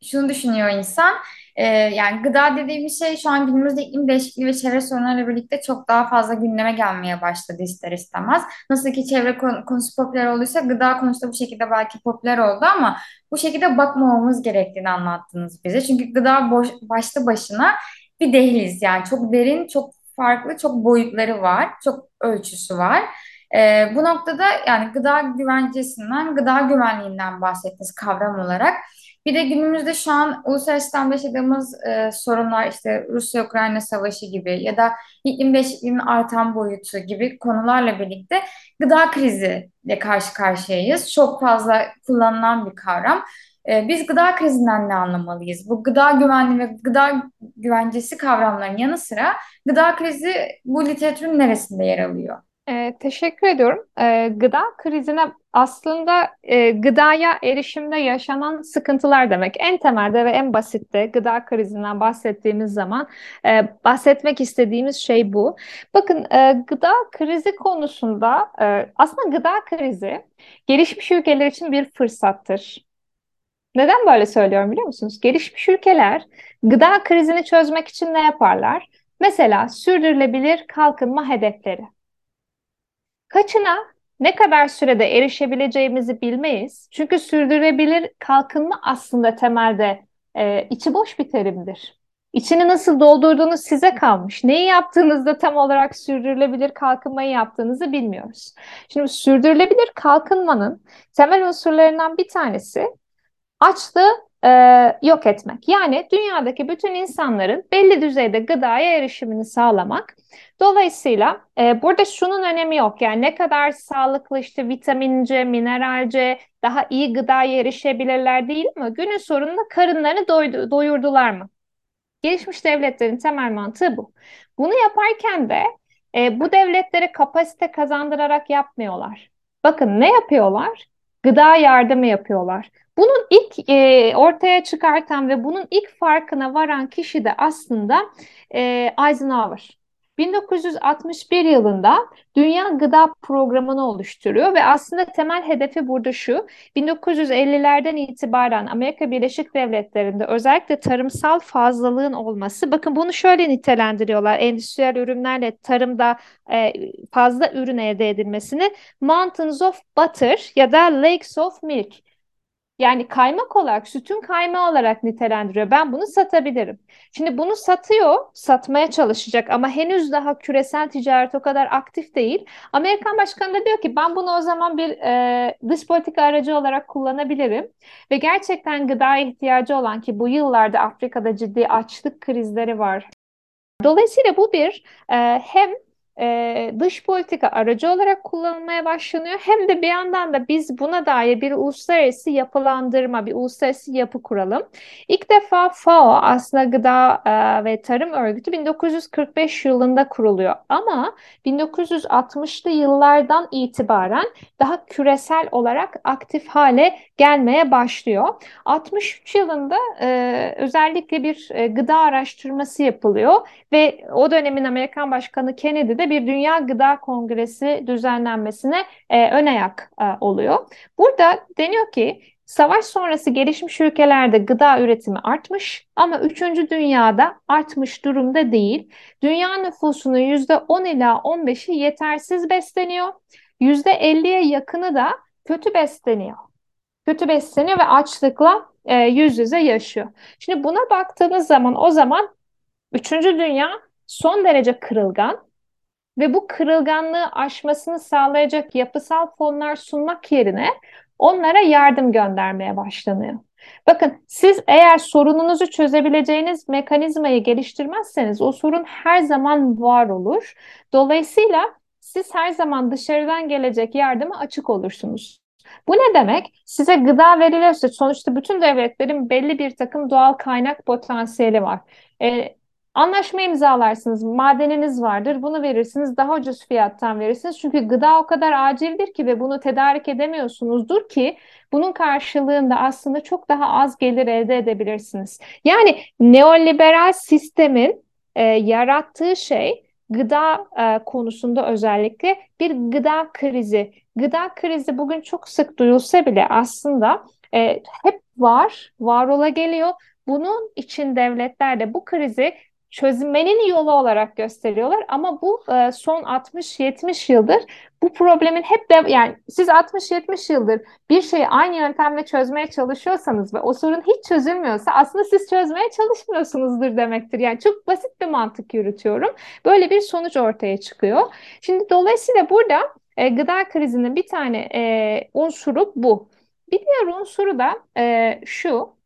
şunu düşünüyor insan. Ee, yani gıda dediğimiz şey şu an günümüzde iklim değişikliği ve çevre sorunlarıyla birlikte çok daha fazla gündeme gelmeye başladı ister istemez. Nasıl ki çevre konusu popüler olduysa gıda konusu da bu şekilde belki popüler oldu ama bu şekilde bakmamamız gerektiğini anlattınız bize. Çünkü gıda boş, başlı başına bir dehliz yani çok derin, çok farklı, çok boyutları var, çok ölçüsü var. Ee, bu noktada yani gıda güvencesinden, gıda güvenliğinden bahsettiniz kavram olarak. Bir de günümüzde şu an uluslararası yaşadığımız e, sorunlar işte Rusya-Ukrayna savaşı gibi ya da iklim değişikliğinin artan boyutu gibi konularla birlikte gıda kriziyle karşı karşıyayız. Çok fazla kullanılan bir kavram. E, biz gıda krizinden ne anlamalıyız? Bu gıda güvenliği ve gıda güvencesi kavramların yanı sıra gıda krizi bu literatürün neresinde yer alıyor? E, teşekkür ediyorum. E, gıda krizine aslında e, gıdaya erişimde yaşanan sıkıntılar demek. En temelde ve en basitte gıda krizinden bahsettiğimiz zaman e, bahsetmek istediğimiz şey bu. Bakın e, gıda krizi konusunda e, aslında gıda krizi gelişmiş ülkeler için bir fırsattır. Neden böyle söylüyorum biliyor musunuz? Gelişmiş ülkeler gıda krizini çözmek için ne yaparlar? Mesela sürdürülebilir kalkınma hedefleri. Kaçına ne kadar sürede erişebileceğimizi bilmeyiz. Çünkü sürdürülebilir kalkınma aslında temelde e, içi boş bir terimdir. İçini nasıl doldurduğunuz size kalmış. Neyi yaptığınızda tam olarak sürdürülebilir kalkınmayı yaptığınızı bilmiyoruz. Şimdi sürdürülebilir kalkınmanın temel unsurlarından bir tanesi açlığı e, yok etmek. Yani dünyadaki bütün insanların belli düzeyde gıdaya erişimini sağlamak. Dolayısıyla e, burada şunun önemi yok. Yani ne kadar sağlıklı işte vitamince, mineralce, daha iyi gıdaya erişebilirler değil mi? Günün sonunda karınlarını doydu, doyurdular mı? Gelişmiş devletlerin temel mantığı bu. Bunu yaparken de e, bu devletlere kapasite kazandırarak yapmıyorlar. Bakın ne yapıyorlar? Gıda yardımı yapıyorlar. Bunun ilk e, ortaya çıkartan ve bunun ilk farkına varan kişi de aslında e, Eisenhower. 1961 yılında Dünya Gıda Programı'nı oluşturuyor ve aslında temel hedefi burada şu. 1950'lerden itibaren Amerika Birleşik Devletleri'nde özellikle tarımsal fazlalığın olması, bakın bunu şöyle nitelendiriyorlar. Endüstriyel ürünlerle tarımda e, fazla ürün elde edilmesini Mountains of Butter ya da Lakes of Milk yani kaymak olarak, sütün kaymağı olarak nitelendiriyor. Ben bunu satabilirim. Şimdi bunu satıyor, satmaya çalışacak ama henüz daha küresel ticaret o kadar aktif değil. Amerikan başkanı da diyor ki ben bunu o zaman bir e, dış politika aracı olarak kullanabilirim. Ve gerçekten gıda ihtiyacı olan ki bu yıllarda Afrika'da ciddi açlık krizleri var. Dolayısıyla bu bir e, hem e, dış politika aracı olarak kullanılmaya başlanıyor. Hem de bir yandan da biz buna dair bir uluslararası yapılandırma, bir uluslararası yapı kuralım. İlk defa FAO aslında Gıda e, ve Tarım Örgütü 1945 yılında kuruluyor. Ama 1960'lı yıllardan itibaren daha küresel olarak aktif hale gelmeye başlıyor. 63 yılında e, özellikle bir e, gıda araştırması yapılıyor ve o dönemin Amerikan Başkanı Kennedy de bir Dünya Gıda Kongresi düzenlenmesine e, ön ayak e, oluyor. Burada deniyor ki savaş sonrası gelişmiş ülkelerde gıda üretimi artmış ama 3. dünyada artmış durumda değil. Dünya nüfusunun %10 ila 15'i yetersiz besleniyor. %50'ye yakını da kötü besleniyor. Kötü besleniyor ve açlıkla e, yüz yüze yaşıyor. Şimdi buna baktığınız zaman o zaman 3. dünya son derece kırılgan ve bu kırılganlığı aşmasını sağlayacak yapısal fonlar sunmak yerine onlara yardım göndermeye başlanıyor. Bakın siz eğer sorununuzu çözebileceğiniz mekanizmayı geliştirmezseniz o sorun her zaman var olur. Dolayısıyla siz her zaman dışarıdan gelecek yardıma açık olursunuz. Bu ne demek? Size gıda veriliyorsa sonuçta bütün devletlerin belli bir takım doğal kaynak potansiyeli var. E, Anlaşma imzalarsınız, madeniniz vardır, bunu verirsiniz, daha ucuz fiyattan verirsiniz. Çünkü gıda o kadar acildir ki ve bunu tedarik edemiyorsunuzdur ki bunun karşılığında aslında çok daha az gelir elde edebilirsiniz. Yani neoliberal sistemin e, yarattığı şey gıda e, konusunda özellikle bir gıda krizi. Gıda krizi bugün çok sık duyulsa bile aslında e, hep var, var ola geliyor. Bunun için devletler de bu krizi çözmenin yolu olarak gösteriyorlar ama bu e, son 60-70 yıldır bu problemin hep de yani siz 60-70 yıldır bir şeyi aynı yöntemle çözmeye çalışıyorsanız ve o sorun hiç çözülmüyorsa aslında siz çözmeye çalışmıyorsunuzdur demektir. Yani çok basit bir mantık yürütüyorum. Böyle bir sonuç ortaya çıkıyor. Şimdi dolayısıyla burada e, gıda krizinin bir tane e, unsuru bu. Bir diğer unsuru da e, şu.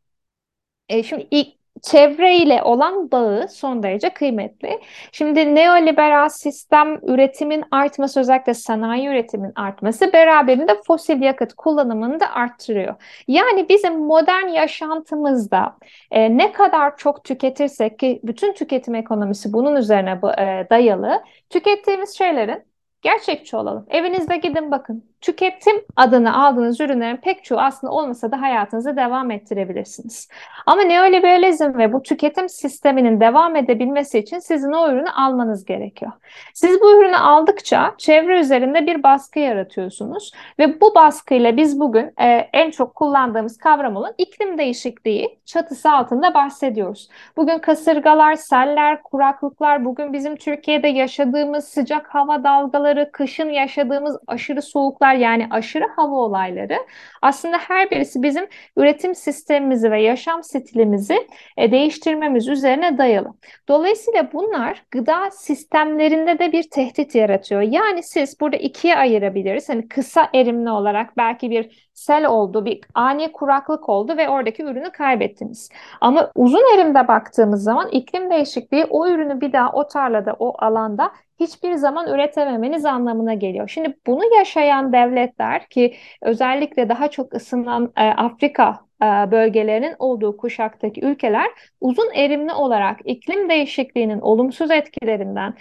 E, şimdi ilk çevreyle olan bağı son derece kıymetli. Şimdi neoliberal sistem üretimin artması özellikle sanayi üretimin artması beraberinde fosil yakıt kullanımını da arttırıyor. Yani bizim modern yaşantımızda e, ne kadar çok tüketirsek ki bütün tüketim ekonomisi bunun üzerine e, dayalı tükettiğimiz şeylerin Gerçekçi olalım. Evinizde gidin bakın. Tüketim adını aldığınız ürünlerin pek çoğu aslında olmasa da hayatınızı devam ettirebilirsiniz. Ama neoliberalizm ve bu tüketim sisteminin devam edebilmesi için sizin o ürünü almanız gerekiyor. Siz bu ürünü aldıkça çevre üzerinde bir baskı yaratıyorsunuz ve bu baskıyla biz bugün e, en çok kullandığımız kavram olan iklim değişikliği çatısı altında bahsediyoruz. Bugün kasırgalar, seller, kuraklıklar, bugün bizim Türkiye'de yaşadığımız sıcak hava dalgaları, kışın yaşadığımız aşırı soğuklar yağışlar yani aşırı hava olayları aslında her birisi bizim üretim sistemimizi ve yaşam stilimizi e, değiştirmemiz üzerine dayalı. Dolayısıyla bunlar gıda sistemlerinde de bir tehdit yaratıyor. Yani siz burada ikiye ayırabiliriz. Hani kısa erimli olarak belki bir sel oldu, bir ani kuraklık oldu ve oradaki ürünü kaybettiniz. Ama uzun erimde baktığımız zaman iklim değişikliği o ürünü bir daha o tarlada, o alanda hiçbir zaman üretememeniz anlamına geliyor. Şimdi bunu yaşayan devletler ki özellikle daha çok ısınan e, Afrika e, bölgelerinin olduğu kuşaktaki ülkeler uzun erimli olarak iklim değişikliğinin olumsuz etkilerinden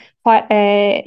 e,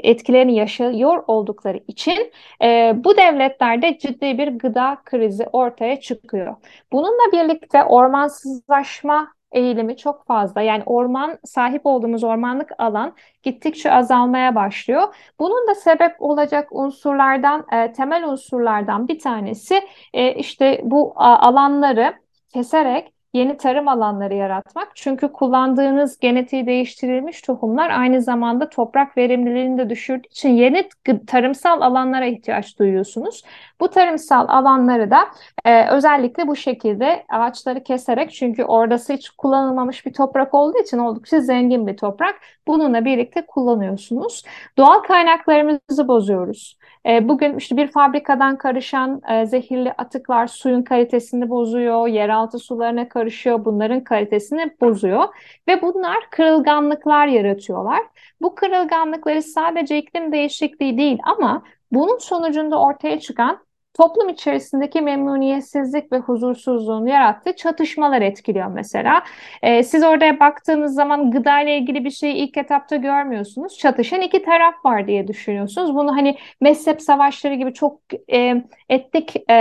etkilerini yaşıyor oldukları için e, bu devletlerde ciddi bir gıda krizi ortaya çıkıyor. Bununla birlikte ormansızlaşma eğilimi çok fazla. Yani orman, sahip olduğumuz ormanlık alan gittikçe azalmaya başlıyor. Bunun da sebep olacak unsurlardan, e, temel unsurlardan bir tanesi e, işte bu alanları keserek yeni tarım alanları yaratmak. Çünkü kullandığınız genetiği değiştirilmiş tohumlar aynı zamanda toprak verimliliğini de düşürdüğü için yeni tarımsal alanlara ihtiyaç duyuyorsunuz. Bu tarımsal alanları da e, özellikle bu şekilde ağaçları keserek çünkü orası hiç kullanılmamış bir toprak olduğu için oldukça zengin bir toprak. Bununla birlikte kullanıyorsunuz. Doğal kaynaklarımızı bozuyoruz. E, bugün işte bir fabrikadan karışan e, zehirli atıklar suyun kalitesini bozuyor, yeraltı sularına karışıyor, bunların kalitesini bozuyor ve bunlar kırılganlıklar yaratıyorlar. Bu kırılganlıkları sadece iklim değişikliği değil ama bunun sonucunda ortaya çıkan toplum içerisindeki memnuniyetsizlik ve huzursuzluğun yarattığı çatışmalar etkiliyor mesela. Ee, siz oraya baktığınız zaman gıda ile ilgili bir şeyi ilk etapta görmüyorsunuz. Çatışan iki taraf var diye düşünüyorsunuz. Bunu hani mezhep savaşları gibi çok e, etnik e,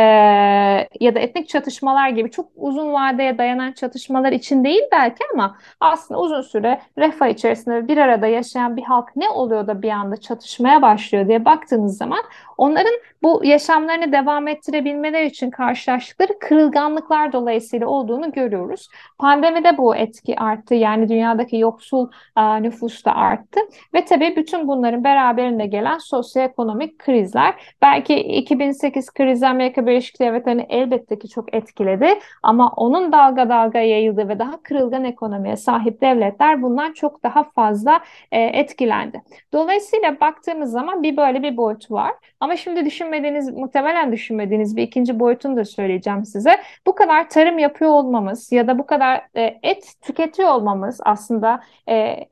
ya da etnik çatışmalar gibi çok uzun vadeye dayanan çatışmalar için değil belki ama aslında uzun süre refah içerisinde bir arada yaşayan bir halk ne oluyor da bir anda çatışmaya başlıyor diye baktığınız zaman onların bu yaşamlarını devam ettirebilmeleri için karşılaştıkları kırılganlıklar dolayısıyla olduğunu görüyoruz. Pandemide bu etki arttı. Yani dünyadaki yoksul a, nüfus da arttı. Ve tabii bütün bunların beraberinde gelen sosyoekonomik krizler. Belki 2008 krizi Amerika Birleşik Devletleri'ni elbette ki çok etkiledi. Ama onun dalga dalga yayıldığı ve daha kırılgan ekonomiye sahip devletler bundan çok daha fazla e, etkilendi. Dolayısıyla baktığımız zaman bir böyle bir boyut var. Ama şimdi düşünmediğiniz, muhtemelen düşünmediğiniz bir ikinci boyutunu da söyleyeceğim size. Bu kadar tarım yapıyor olmamız ya da bu kadar e, et tüketiyor olmamız aslında e,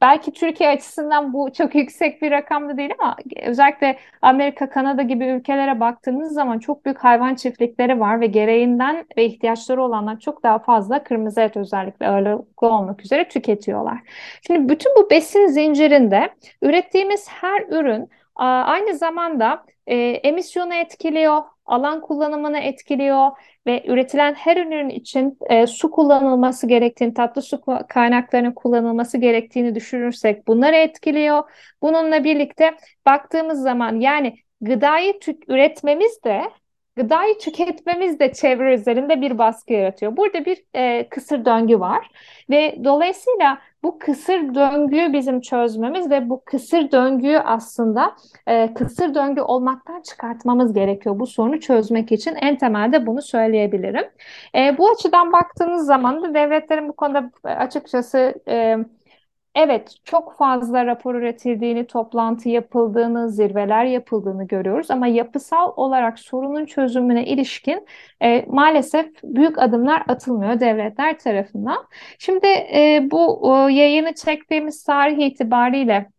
belki Türkiye açısından bu çok yüksek bir rakam da değil ama özellikle Amerika, Kanada gibi ülkelere baktığınız zaman çok büyük hayvan çiftlikleri var ve gereğinden ve ihtiyaçları olanlar çok daha fazla kırmızı et özellikle ağırlıklı olmak üzere tüketiyorlar. Şimdi bütün bu besin zincirinde ürettiğimiz her ürün Aynı zamanda e, emisyonu etkiliyor, alan kullanımını etkiliyor ve üretilen her ürün için e, su kullanılması gerektiğini, tatlı su kaynaklarının kullanılması gerektiğini düşünürsek bunları etkiliyor. Bununla birlikte baktığımız zaman yani gıdayı üretmemiz de gıdayı tüketmemiz de çevre üzerinde bir baskı yaratıyor. Burada bir e, kısır döngü var ve dolayısıyla bu kısır döngüyü bizim çözmemiz ve bu kısır döngüyü aslında e, kısır döngü olmaktan çıkartmamız gerekiyor bu sorunu çözmek için. En temelde bunu söyleyebilirim. E, bu açıdan baktığınız zaman da devletlerin bu konuda açıkçası e, Evet, çok fazla rapor üretildiğini, toplantı yapıldığını, zirveler yapıldığını görüyoruz ama yapısal olarak sorunun çözümüne ilişkin e, maalesef büyük adımlar atılmıyor devletler tarafından. Şimdi e, bu e, yayını çektiğimiz tarih itibariyle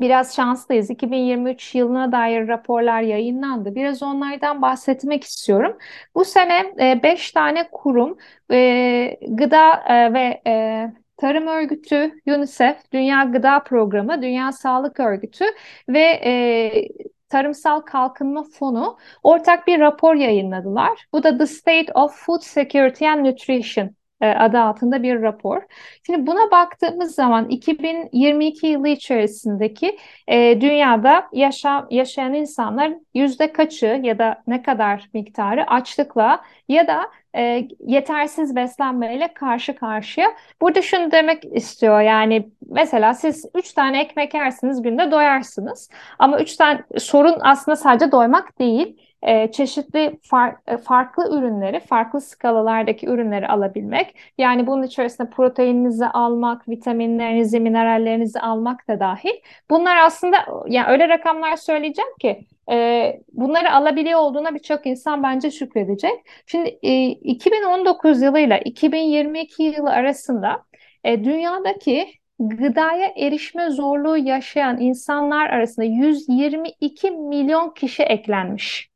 Biraz şanslıyız. 2023 yılına dair raporlar yayınlandı. Biraz onlardan bahsetmek istiyorum. Bu sene 5 e, tane kurum e, gıda e, ve e, Tarım Örgütü, UNICEF, Dünya Gıda Programı, Dünya Sağlık Örgütü ve e, Tarımsal Kalkınma Fonu ortak bir rapor yayınladılar. Bu da The State of Food Security and Nutrition e, adı altında bir rapor. Şimdi buna baktığımız zaman 2022 yılı içerisindeki e, dünyada yaşa, yaşayan insanlar yüzde kaçı ya da ne kadar miktarı açlıkla ya da e, yetersiz beslenmeyle karşı karşıya. Burada şunu demek istiyor yani mesela siz 3 tane ekmek yersiniz günde doyarsınız ama 3 tane sorun aslında sadece doymak değil e, çeşitli far, e, farklı ürünleri, farklı skalalardaki ürünleri alabilmek. Yani bunun içerisinde proteininizi almak, vitaminlerinizi, minerallerinizi almak da dahil. Bunlar aslında yani öyle rakamlar söyleyeceğim ki e, bunları alabiliyor olduğuna birçok insan bence şükredecek. Şimdi e, 2019 yılıyla 2022 yılı arasında e, dünyadaki gıdaya erişme zorluğu yaşayan insanlar arasında 122 milyon kişi eklenmiş.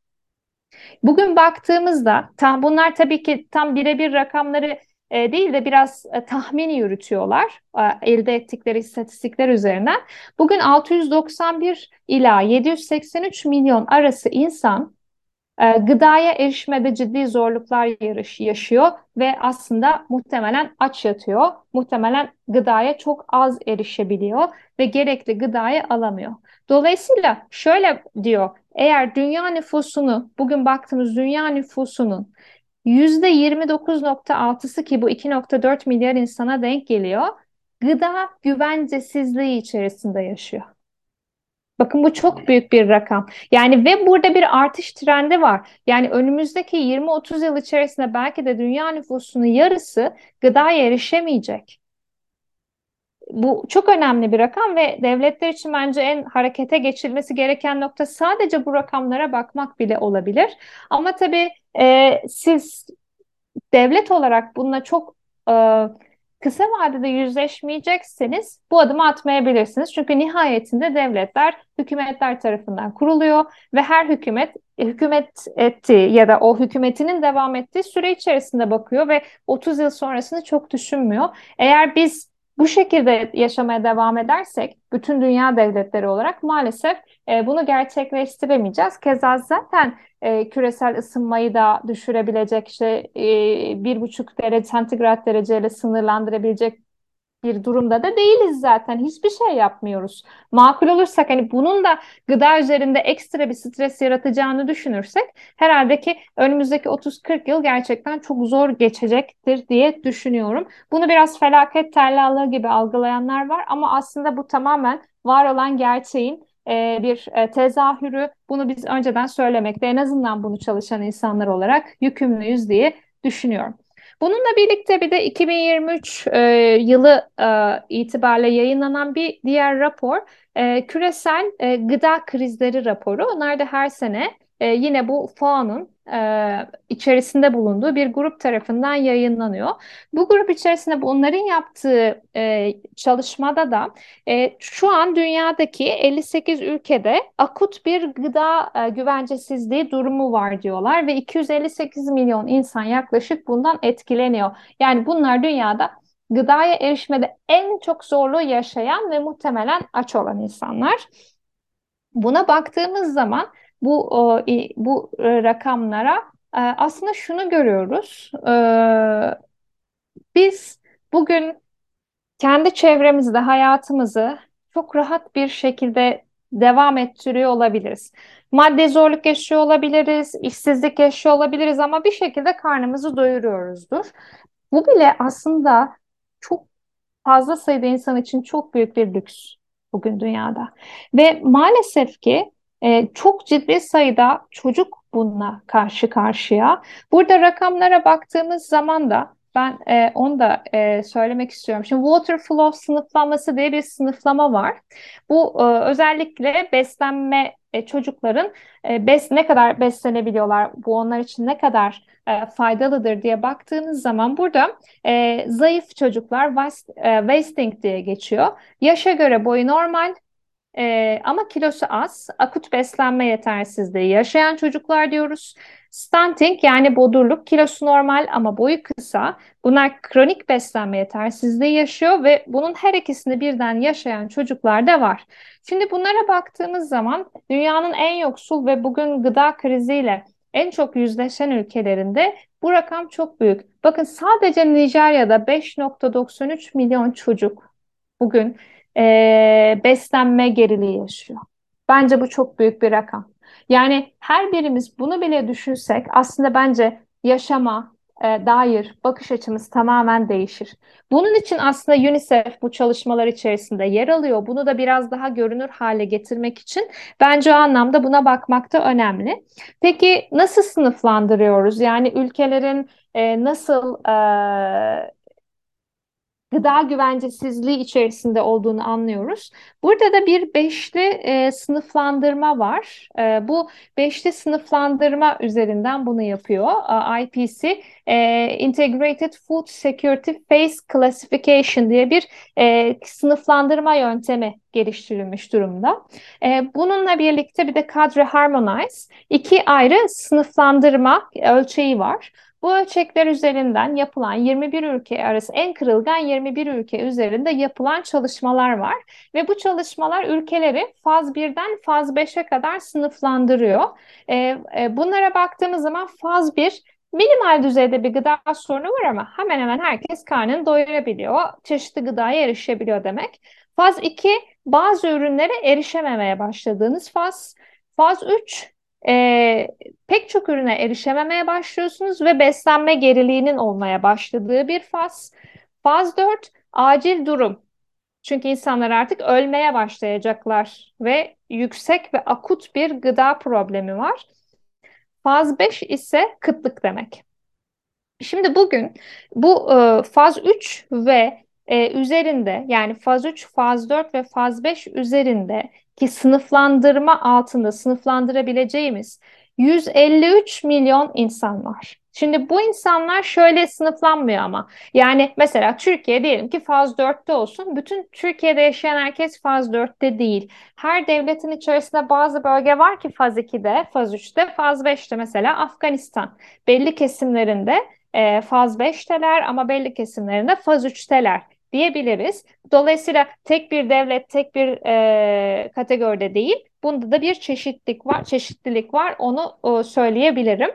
Bugün baktığımızda tam bunlar tabii ki tam birebir rakamları e, değil de biraz e, tahmin yürütüyorlar e, elde ettikleri istatistikler üzerinden. Bugün 691 ila 783 milyon arası insan e, gıdaya erişmede ciddi zorluklar yaşıyor ve aslında muhtemelen aç yatıyor. Muhtemelen gıdaya çok az erişebiliyor ve gerekli gıdayı alamıyor. Dolayısıyla şöyle diyor, eğer dünya nüfusunu, bugün baktığımız dünya nüfusunun %29.6'sı ki bu 2.4 milyar insana denk geliyor, gıda güvencesizliği içerisinde yaşıyor. Bakın bu çok büyük bir rakam. Yani ve burada bir artış trendi var. Yani önümüzdeki 20-30 yıl içerisinde belki de dünya nüfusunun yarısı gıdaya erişemeyecek. Bu çok önemli bir rakam ve devletler için bence en harekete geçilmesi gereken nokta sadece bu rakamlara bakmak bile olabilir. Ama tabii e, siz devlet olarak bununla çok e, kısa vadede yüzleşmeyecekseniz bu adımı atmayabilirsiniz. Çünkü nihayetinde devletler hükümetler tarafından kuruluyor ve her hükümet hükümet ettiği ya da o hükümetinin devam ettiği süre içerisinde bakıyor ve 30 yıl sonrasını çok düşünmüyor. Eğer biz bu şekilde yaşamaya devam edersek bütün dünya devletleri olarak maalesef e, bunu gerçekleştiremeyeceğiz. Keza zaten e, küresel ısınmayı da düşürebilecek işte e, bir buçuk derece santigrat dereceyle sınırlandırabilecek bir durumda da değiliz zaten. Hiçbir şey yapmıyoruz. Makul olursak hani bunun da gıda üzerinde ekstra bir stres yaratacağını düşünürsek herhalde ki önümüzdeki 30-40 yıl gerçekten çok zor geçecektir diye düşünüyorum. Bunu biraz felaket tellalığı gibi algılayanlar var ama aslında bu tamamen var olan gerçeğin e, bir e, tezahürü. Bunu biz önceden söylemekte en azından bunu çalışan insanlar olarak yükümlüyüz diye düşünüyorum. Bununla birlikte bir de 2023 e, yılı e, itibariyle yayınlanan bir diğer rapor e, küresel e, gıda krizleri raporu. Onlar da her sene e, yine bu FAO'nun e, içerisinde bulunduğu bir grup tarafından yayınlanıyor. Bu grup içerisinde bunların yaptığı e, çalışmada da e, şu an dünyadaki 58 ülkede akut bir gıda e, güvencesizliği durumu var diyorlar ve 258 milyon insan yaklaşık bundan etkileniyor. Yani bunlar dünyada gıdaya erişmede en çok zorluğu yaşayan ve muhtemelen aç olan insanlar. Buna baktığımız zaman bu bu e, rakamlara e, aslında şunu görüyoruz. E, biz bugün kendi çevremizde hayatımızı çok rahat bir şekilde devam ettiriyor olabiliriz. Maddi zorluk yaşıyor olabiliriz, işsizlik yaşıyor olabiliriz ama bir şekilde karnımızı doyuruyoruzdur. Bu bile aslında çok fazla sayıda insan için çok büyük bir lüks bugün dünyada. Ve maalesef ki e, çok ciddi sayıda çocuk bununla karşı karşıya. Burada rakamlara baktığımız zaman da ben e, onu da e, söylemek istiyorum. Şimdi water flow sınıflaması diye bir sınıflama var. Bu e, özellikle beslenme e, çocukların e, bes ne kadar beslenebiliyorlar, bu onlar için ne kadar e, faydalıdır diye baktığınız zaman burada e, zayıf çocuklar wast, e, wasting diye geçiyor. Yaşa göre boyu normal, ee, ama kilosu az, akut beslenme yetersizliği yaşayan çocuklar diyoruz. Stunting yani bodurluk, kilosu normal ama boyu kısa. Bunlar kronik beslenme yetersizliği yaşıyor ve bunun her ikisini birden yaşayan çocuklar da var. Şimdi bunlara baktığımız zaman dünyanın en yoksul ve bugün gıda kriziyle en çok yüzleşen ülkelerinde bu rakam çok büyük. Bakın sadece Nijerya'da 5.93 milyon çocuk bugün e, beslenme geriliği yaşıyor. Bence bu çok büyük bir rakam. Yani her birimiz bunu bile düşünsek aslında bence yaşama, e, dair bakış açımız tamamen değişir. Bunun için aslında UNICEF bu çalışmalar içerisinde yer alıyor. Bunu da biraz daha görünür hale getirmek için bence o anlamda buna bakmak da önemli. Peki nasıl sınıflandırıyoruz? Yani ülkelerin e, nasıl e, gıda güvencesizliği içerisinde olduğunu anlıyoruz. Burada da bir beşli e, sınıflandırma var. E, bu beşli sınıflandırma üzerinden bunu yapıyor. E, IPC e, Integrated Food Security Phase Classification diye bir e, sınıflandırma yöntemi geliştirilmiş durumda. E, bununla birlikte bir de Cadre Harmonize iki ayrı sınıflandırma ölçeği var. Bu ölçekler üzerinden yapılan 21 ülke arası en kırılgan 21 ülke üzerinde yapılan çalışmalar var ve bu çalışmalar ülkeleri faz 1'den faz 5'e kadar sınıflandırıyor. E, e, bunlara baktığımız zaman faz 1 minimal düzeyde bir gıda sorunu var ama hemen hemen herkes karnını doyurabiliyor. Çeşitli gıdaya erişebiliyor demek. Faz 2 bazı ürünlere erişememeye başladığınız faz. Faz 3 e, pek çok ürüne erişememeye başlıyorsunuz ve beslenme geriliğinin olmaya başladığı bir faz. Faz 4 acil durum. Çünkü insanlar artık ölmeye başlayacaklar ve yüksek ve akut bir gıda problemi var. Faz 5 ise kıtlık demek. Şimdi bugün bu e, faz 3 ve e, üzerinde yani faz 3, faz 4 ve faz 5 üzerinde ki sınıflandırma altında sınıflandırabileceğimiz 153 milyon insan var. Şimdi bu insanlar şöyle sınıflanmıyor ama. Yani mesela Türkiye diyelim ki faz 4'te olsun. Bütün Türkiye'de yaşayan herkes faz 4'te değil. Her devletin içerisinde bazı bölge var ki faz 2'de, faz 3'te, faz 5'te mesela Afganistan. Belli kesimlerinde e, faz 5'teler ama belli kesimlerinde faz 3'teler diyebiliriz. Dolayısıyla tek bir devlet, tek bir e, kategoride değil. Bunda da bir çeşitlilik var, çeşitlilik var. Onu e, söyleyebilirim.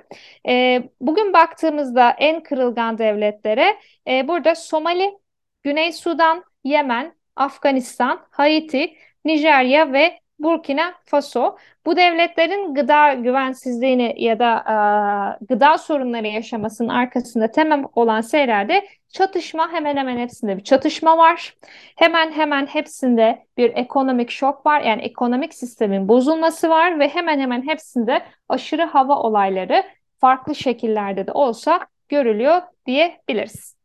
E, bugün baktığımızda en kırılgan devletlere e, burada Somali, Güney Sudan, Yemen, Afganistan, Haiti, Nijerya ve Burkina Faso. Bu devletlerin gıda güvensizliğini ya da e, gıda sorunları yaşamasının arkasında temel olan şeylerde çatışma hemen hemen hepsinde bir çatışma var. Hemen hemen hepsinde bir ekonomik şok var. Yani ekonomik sistemin bozulması var ve hemen hemen hepsinde aşırı hava olayları farklı şekillerde de olsa görülüyor diyebiliriz.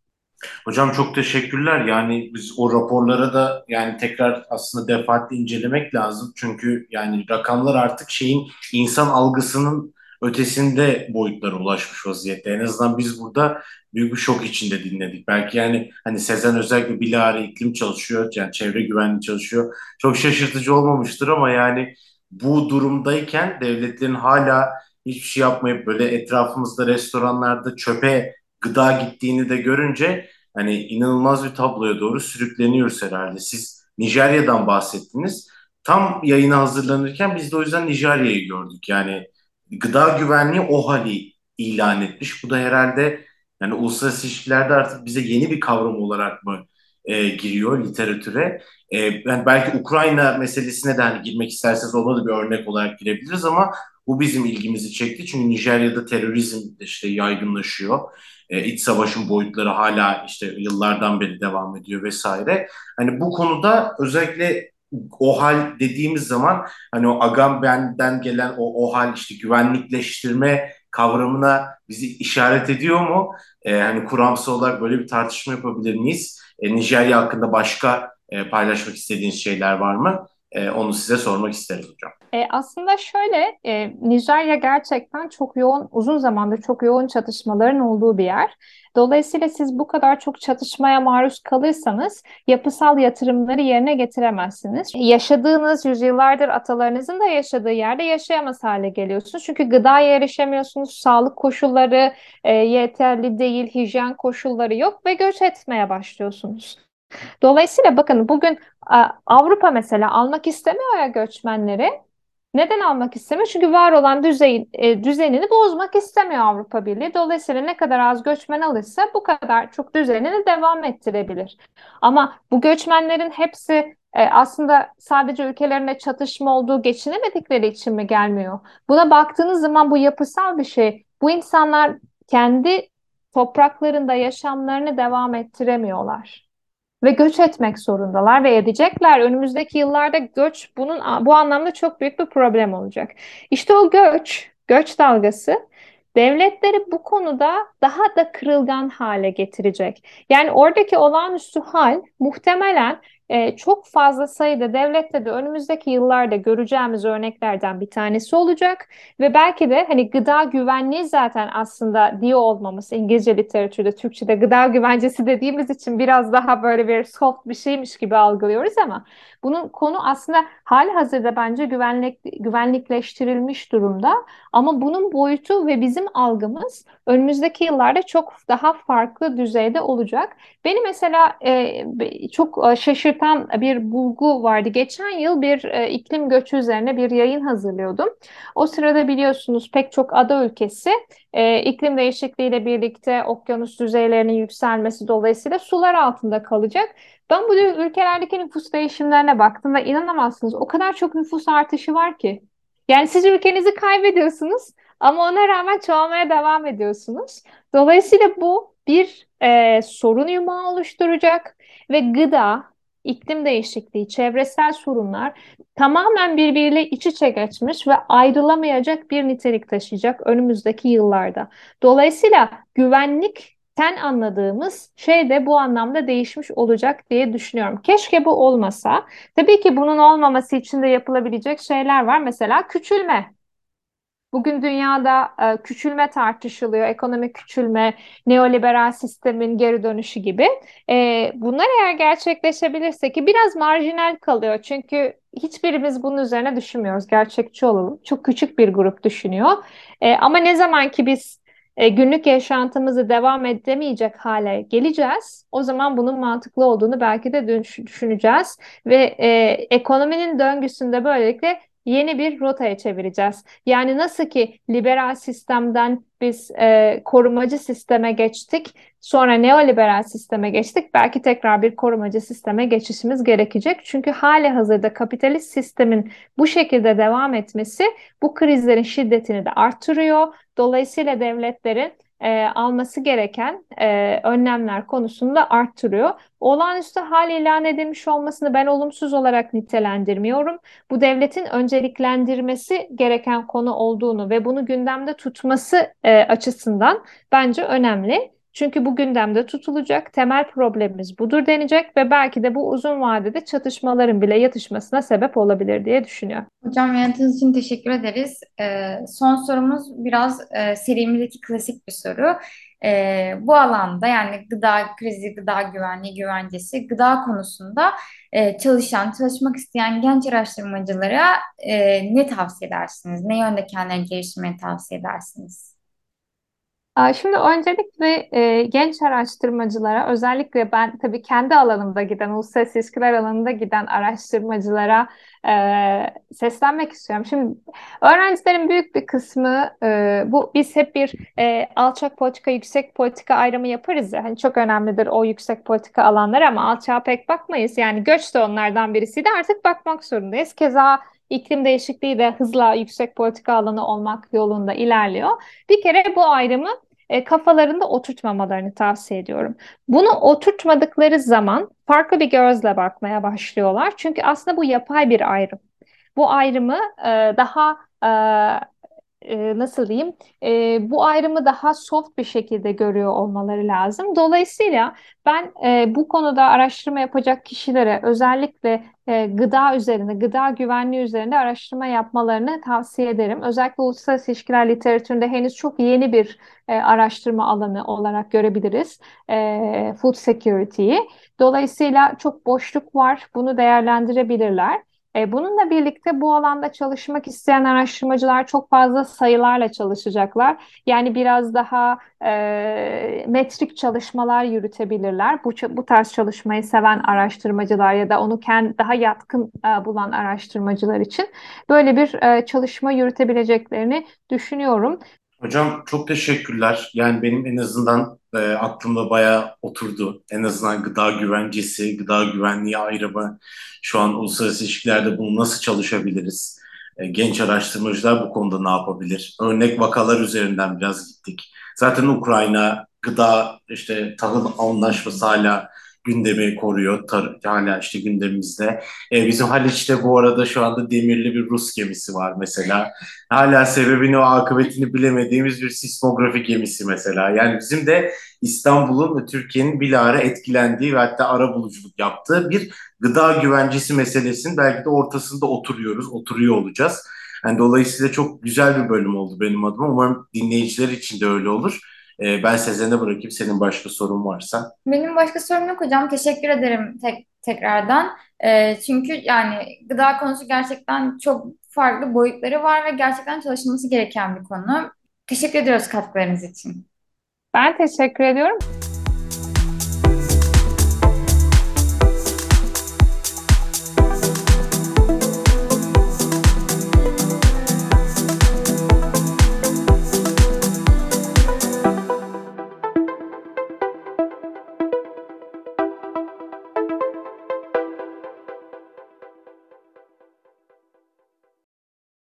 Hocam çok teşekkürler. Yani biz o raporlara da yani tekrar aslında defaatle incelemek lazım. Çünkü yani rakamlar artık şeyin insan algısının ötesinde boyutlara ulaşmış vaziyette. En azından biz burada büyük bir şok içinde dinledik. Belki yani hani Sezen özellikle bilahare iklim çalışıyor, yani çevre güvenliği çalışıyor. Çok şaşırtıcı olmamıştır ama yani bu durumdayken devletlerin hala hiçbir şey yapmayıp böyle etrafımızda restoranlarda çöpe gıda gittiğini de görünce hani inanılmaz bir tabloya doğru sürükleniyoruz herhalde. Siz Nijerya'dan bahsettiniz. Tam yayına hazırlanırken biz de o yüzden Nijerya'yı gördük. Yani gıda güvenliği o hali ilan etmiş. Bu da herhalde yani uluslararası ilişkilerde artık bize yeni bir kavram olarak mı e, giriyor literatüre? E, yani belki Ukrayna meselesine de hani girmek isterseniz ona da bir örnek olarak girebiliriz ama bu bizim ilgimizi çekti. Çünkü Nijerya'da terörizm işte yaygınlaşıyor. E, iç savaşın boyutları hala işte yıllardan beri devam ediyor vesaire. Hani bu konuda özellikle o hal dediğimiz zaman hani o Agamben'den gelen o o hal işte güvenlikleştirme kavramına bizi işaret ediyor mu? E, hani kuramsal olarak böyle bir tartışma yapabilir miyiz? E, Nijerya hakkında başka e, paylaşmak istediğiniz şeyler var mı? E, onu size sormak isterim hocam. E, aslında şöyle, e, Nijerya gerçekten çok yoğun, uzun zamandır çok yoğun çatışmaların olduğu bir yer. Dolayısıyla siz bu kadar çok çatışmaya maruz kalırsanız yapısal yatırımları yerine getiremezsiniz. Yaşadığınız yüzyıllardır atalarınızın da yaşadığı yerde yaşayamaz hale geliyorsunuz. Çünkü gıdaya erişemiyorsunuz, sağlık koşulları e, yeterli değil, hijyen koşulları yok ve göç etmeye başlıyorsunuz. Dolayısıyla bakın bugün Avrupa mesela almak istemiyor ya göçmenleri. Neden almak istemiyor? Çünkü var olan düzey, e, düzenini bozmak istemiyor Avrupa Birliği. Dolayısıyla ne kadar az göçmen alırsa bu kadar çok düzenini devam ettirebilir. Ama bu göçmenlerin hepsi e, aslında sadece ülkelerinde çatışma olduğu geçinemedikleri için mi gelmiyor? Buna baktığınız zaman bu yapısal bir şey. Bu insanlar kendi topraklarında yaşamlarını devam ettiremiyorlar. Ve göç etmek zorundalar ve edecekler. Önümüzdeki yıllarda göç bunun bu anlamda çok büyük bir problem olacak. İşte o göç, göç dalgası devletleri bu konuda daha da kırılgan hale getirecek. Yani oradaki olağanüstü hal muhtemelen e, çok fazla sayıda devlette de önümüzdeki yıllarda göreceğimiz örneklerden bir tanesi olacak. Ve belki de hani gıda güvenliği zaten aslında diyor olmamız İngilizce literatürde Türkçe'de gıda güvencesi dediğimiz için biraz daha böyle bir soft bir şeymiş gibi algılıyoruz ama bunun konu aslında hali hazırda bence güvenlik güvenlikleştirilmiş durumda ama bunun boyutu ve bizim algımız önümüzdeki yıllarda çok daha farklı düzeyde olacak. Beni mesela e, çok e, şaşırtan bir bulgu vardı. Geçen yıl bir e, iklim göçü üzerine bir yayın hazırlıyordum. O sırada biliyorsunuz pek çok ada ülkesi e, iklim değişikliğiyle birlikte okyanus düzeylerinin yükselmesi dolayısıyla sular altında kalacak. Ben bu ülkelerdeki nüfus değişimlerine baktım ve inanamazsınız o kadar çok nüfus artışı var ki. Yani siz ülkenizi kaybediyorsunuz ama ona rağmen çoğalmaya devam ediyorsunuz. Dolayısıyla bu bir e, sorun yumağı oluşturacak ve gıda, iklim değişikliği, çevresel sorunlar tamamen birbiriyle iç içe geçmiş ve ayrılamayacak bir nitelik taşıyacak önümüzdeki yıllarda. Dolayısıyla güvenlik ten anladığımız şey de bu anlamda değişmiş olacak diye düşünüyorum. Keşke bu olmasa. Tabii ki bunun olmaması için de yapılabilecek şeyler var. Mesela küçülme. Bugün dünyada e, küçülme tartışılıyor, ekonomik küçülme, neoliberal sistemin geri dönüşü gibi. E, bunlar eğer gerçekleşebilirse ki biraz marjinal kalıyor. Çünkü hiçbirimiz bunun üzerine düşünmüyoruz. Gerçekçi olalım. Çok küçük bir grup düşünüyor. E, ama ne zaman ki biz e, günlük yaşantımızı devam edemeyecek hale geleceğiz. O zaman bunun mantıklı olduğunu belki de düşüneceğiz ve e, ekonominin döngüsünde böylelikle yeni bir rotaya çevireceğiz. Yani nasıl ki liberal sistemden biz e, korumacı sisteme geçtik, sonra neoliberal sisteme geçtik. Belki tekrar bir korumacı sisteme geçişimiz gerekecek. Çünkü hali hazırda kapitalist sistemin bu şekilde devam etmesi bu krizlerin şiddetini de arttırıyor. Dolayısıyla devletlerin e, alması gereken e, önlemler konusunda arttırıyor. Olağanüstü hal ilan edilmiş olmasını ben olumsuz olarak nitelendirmiyorum. Bu devletin önceliklendirmesi gereken konu olduğunu ve bunu gündemde tutması e, açısından bence önemli. Çünkü bu gündemde tutulacak temel problemimiz budur denecek ve belki de bu uzun vadede çatışmaların bile yatışmasına sebep olabilir diye düşünüyorum. Hocam yanıtınız için teşekkür ederiz. Ee, son sorumuz biraz e, serimizdeki klasik bir soru. E, bu alanda yani gıda krizi, gıda güvenliği, güvencesi, gıda konusunda e, çalışan, çalışmak isteyen genç araştırmacılara e, ne tavsiye edersiniz? Ne yönde kendilerini geliştirmeyi tavsiye edersiniz? Şimdi öncelikle e, genç araştırmacılara, özellikle ben tabii kendi alanımda giden, uluslararası ilişkiler alanında giden araştırmacılara e, seslenmek istiyorum. Şimdi öğrencilerin büyük bir kısmı, e, bu biz hep bir e, alçak politika, yüksek politika ayrımı yaparız ya. Hani çok önemlidir o yüksek politika alanları ama alçağa pek bakmayız. Yani göç de onlardan birisiydi. Artık bakmak zorundayız. Keza iklim değişikliği de hızla yüksek politika alanı olmak yolunda ilerliyor. Bir kere bu ayrımı e, kafalarında oturtmamalarını tavsiye ediyorum. Bunu oturtmadıkları zaman farklı bir gözle bakmaya başlıyorlar. Çünkü aslında bu yapay bir ayrım. Bu ayrımı e, daha e, e, nasıl diyeyim e, bu ayrımı daha soft bir şekilde görüyor olmaları lazım. Dolayısıyla ben e, bu konuda araştırma yapacak kişilere özellikle e, gıda üzerinde, gıda güvenliği üzerinde araştırma yapmalarını tavsiye ederim. Özellikle uluslararası ilişkiler literatüründe henüz çok yeni bir e, araştırma alanı olarak görebiliriz e, food security'yi. Dolayısıyla çok boşluk var, bunu değerlendirebilirler. E, bununla birlikte bu alanda çalışmak isteyen araştırmacılar çok fazla sayılarla çalışacaklar. Yani biraz daha e, metrik çalışmalar yürütebilirler. Bu, bu tarz çalışmayı seven araştırmacılar ya da onu kendi daha yatkın e, bulan araştırmacılar için böyle bir e, çalışma yürütebileceklerini düşünüyorum. Hocam çok teşekkürler. Yani benim en azından e, aklımda bayağı oturdu. En azından gıda güvencesi, gıda güvenliği ayrımı, şu an uluslararası ilişkilerde bunu nasıl çalışabiliriz? E, genç araştırmacılar bu konuda ne yapabilir? Örnek vakalar üzerinden biraz gittik. Zaten Ukrayna gıda işte tahıl anlaşması hala gündemi koruyor. Tar hala işte gündemimizde. E, bizim Haliç'te bu arada şu anda demirli bir Rus gemisi var mesela. Hala sebebini o akıbetini bilemediğimiz bir sismografi gemisi mesela. Yani bizim de İstanbul'un ve Türkiye'nin bilahare etkilendiği ve hatta ara buluculuk yaptığı bir gıda güvencesi meselesinin belki de ortasında oturuyoruz, oturuyor olacağız. Yani dolayısıyla çok güzel bir bölüm oldu benim adıma. Umarım dinleyiciler için de öyle olur. Ee, ben Sezen'e bırakayım. Senin başka sorun varsa. Benim başka sorum yok hocam. Teşekkür ederim tek, tekrardan. Ee, çünkü yani gıda konusu gerçekten çok farklı boyutları var ve gerçekten çalışılması gereken bir konu. Teşekkür ediyoruz katkılarınız için. Ben teşekkür ediyorum.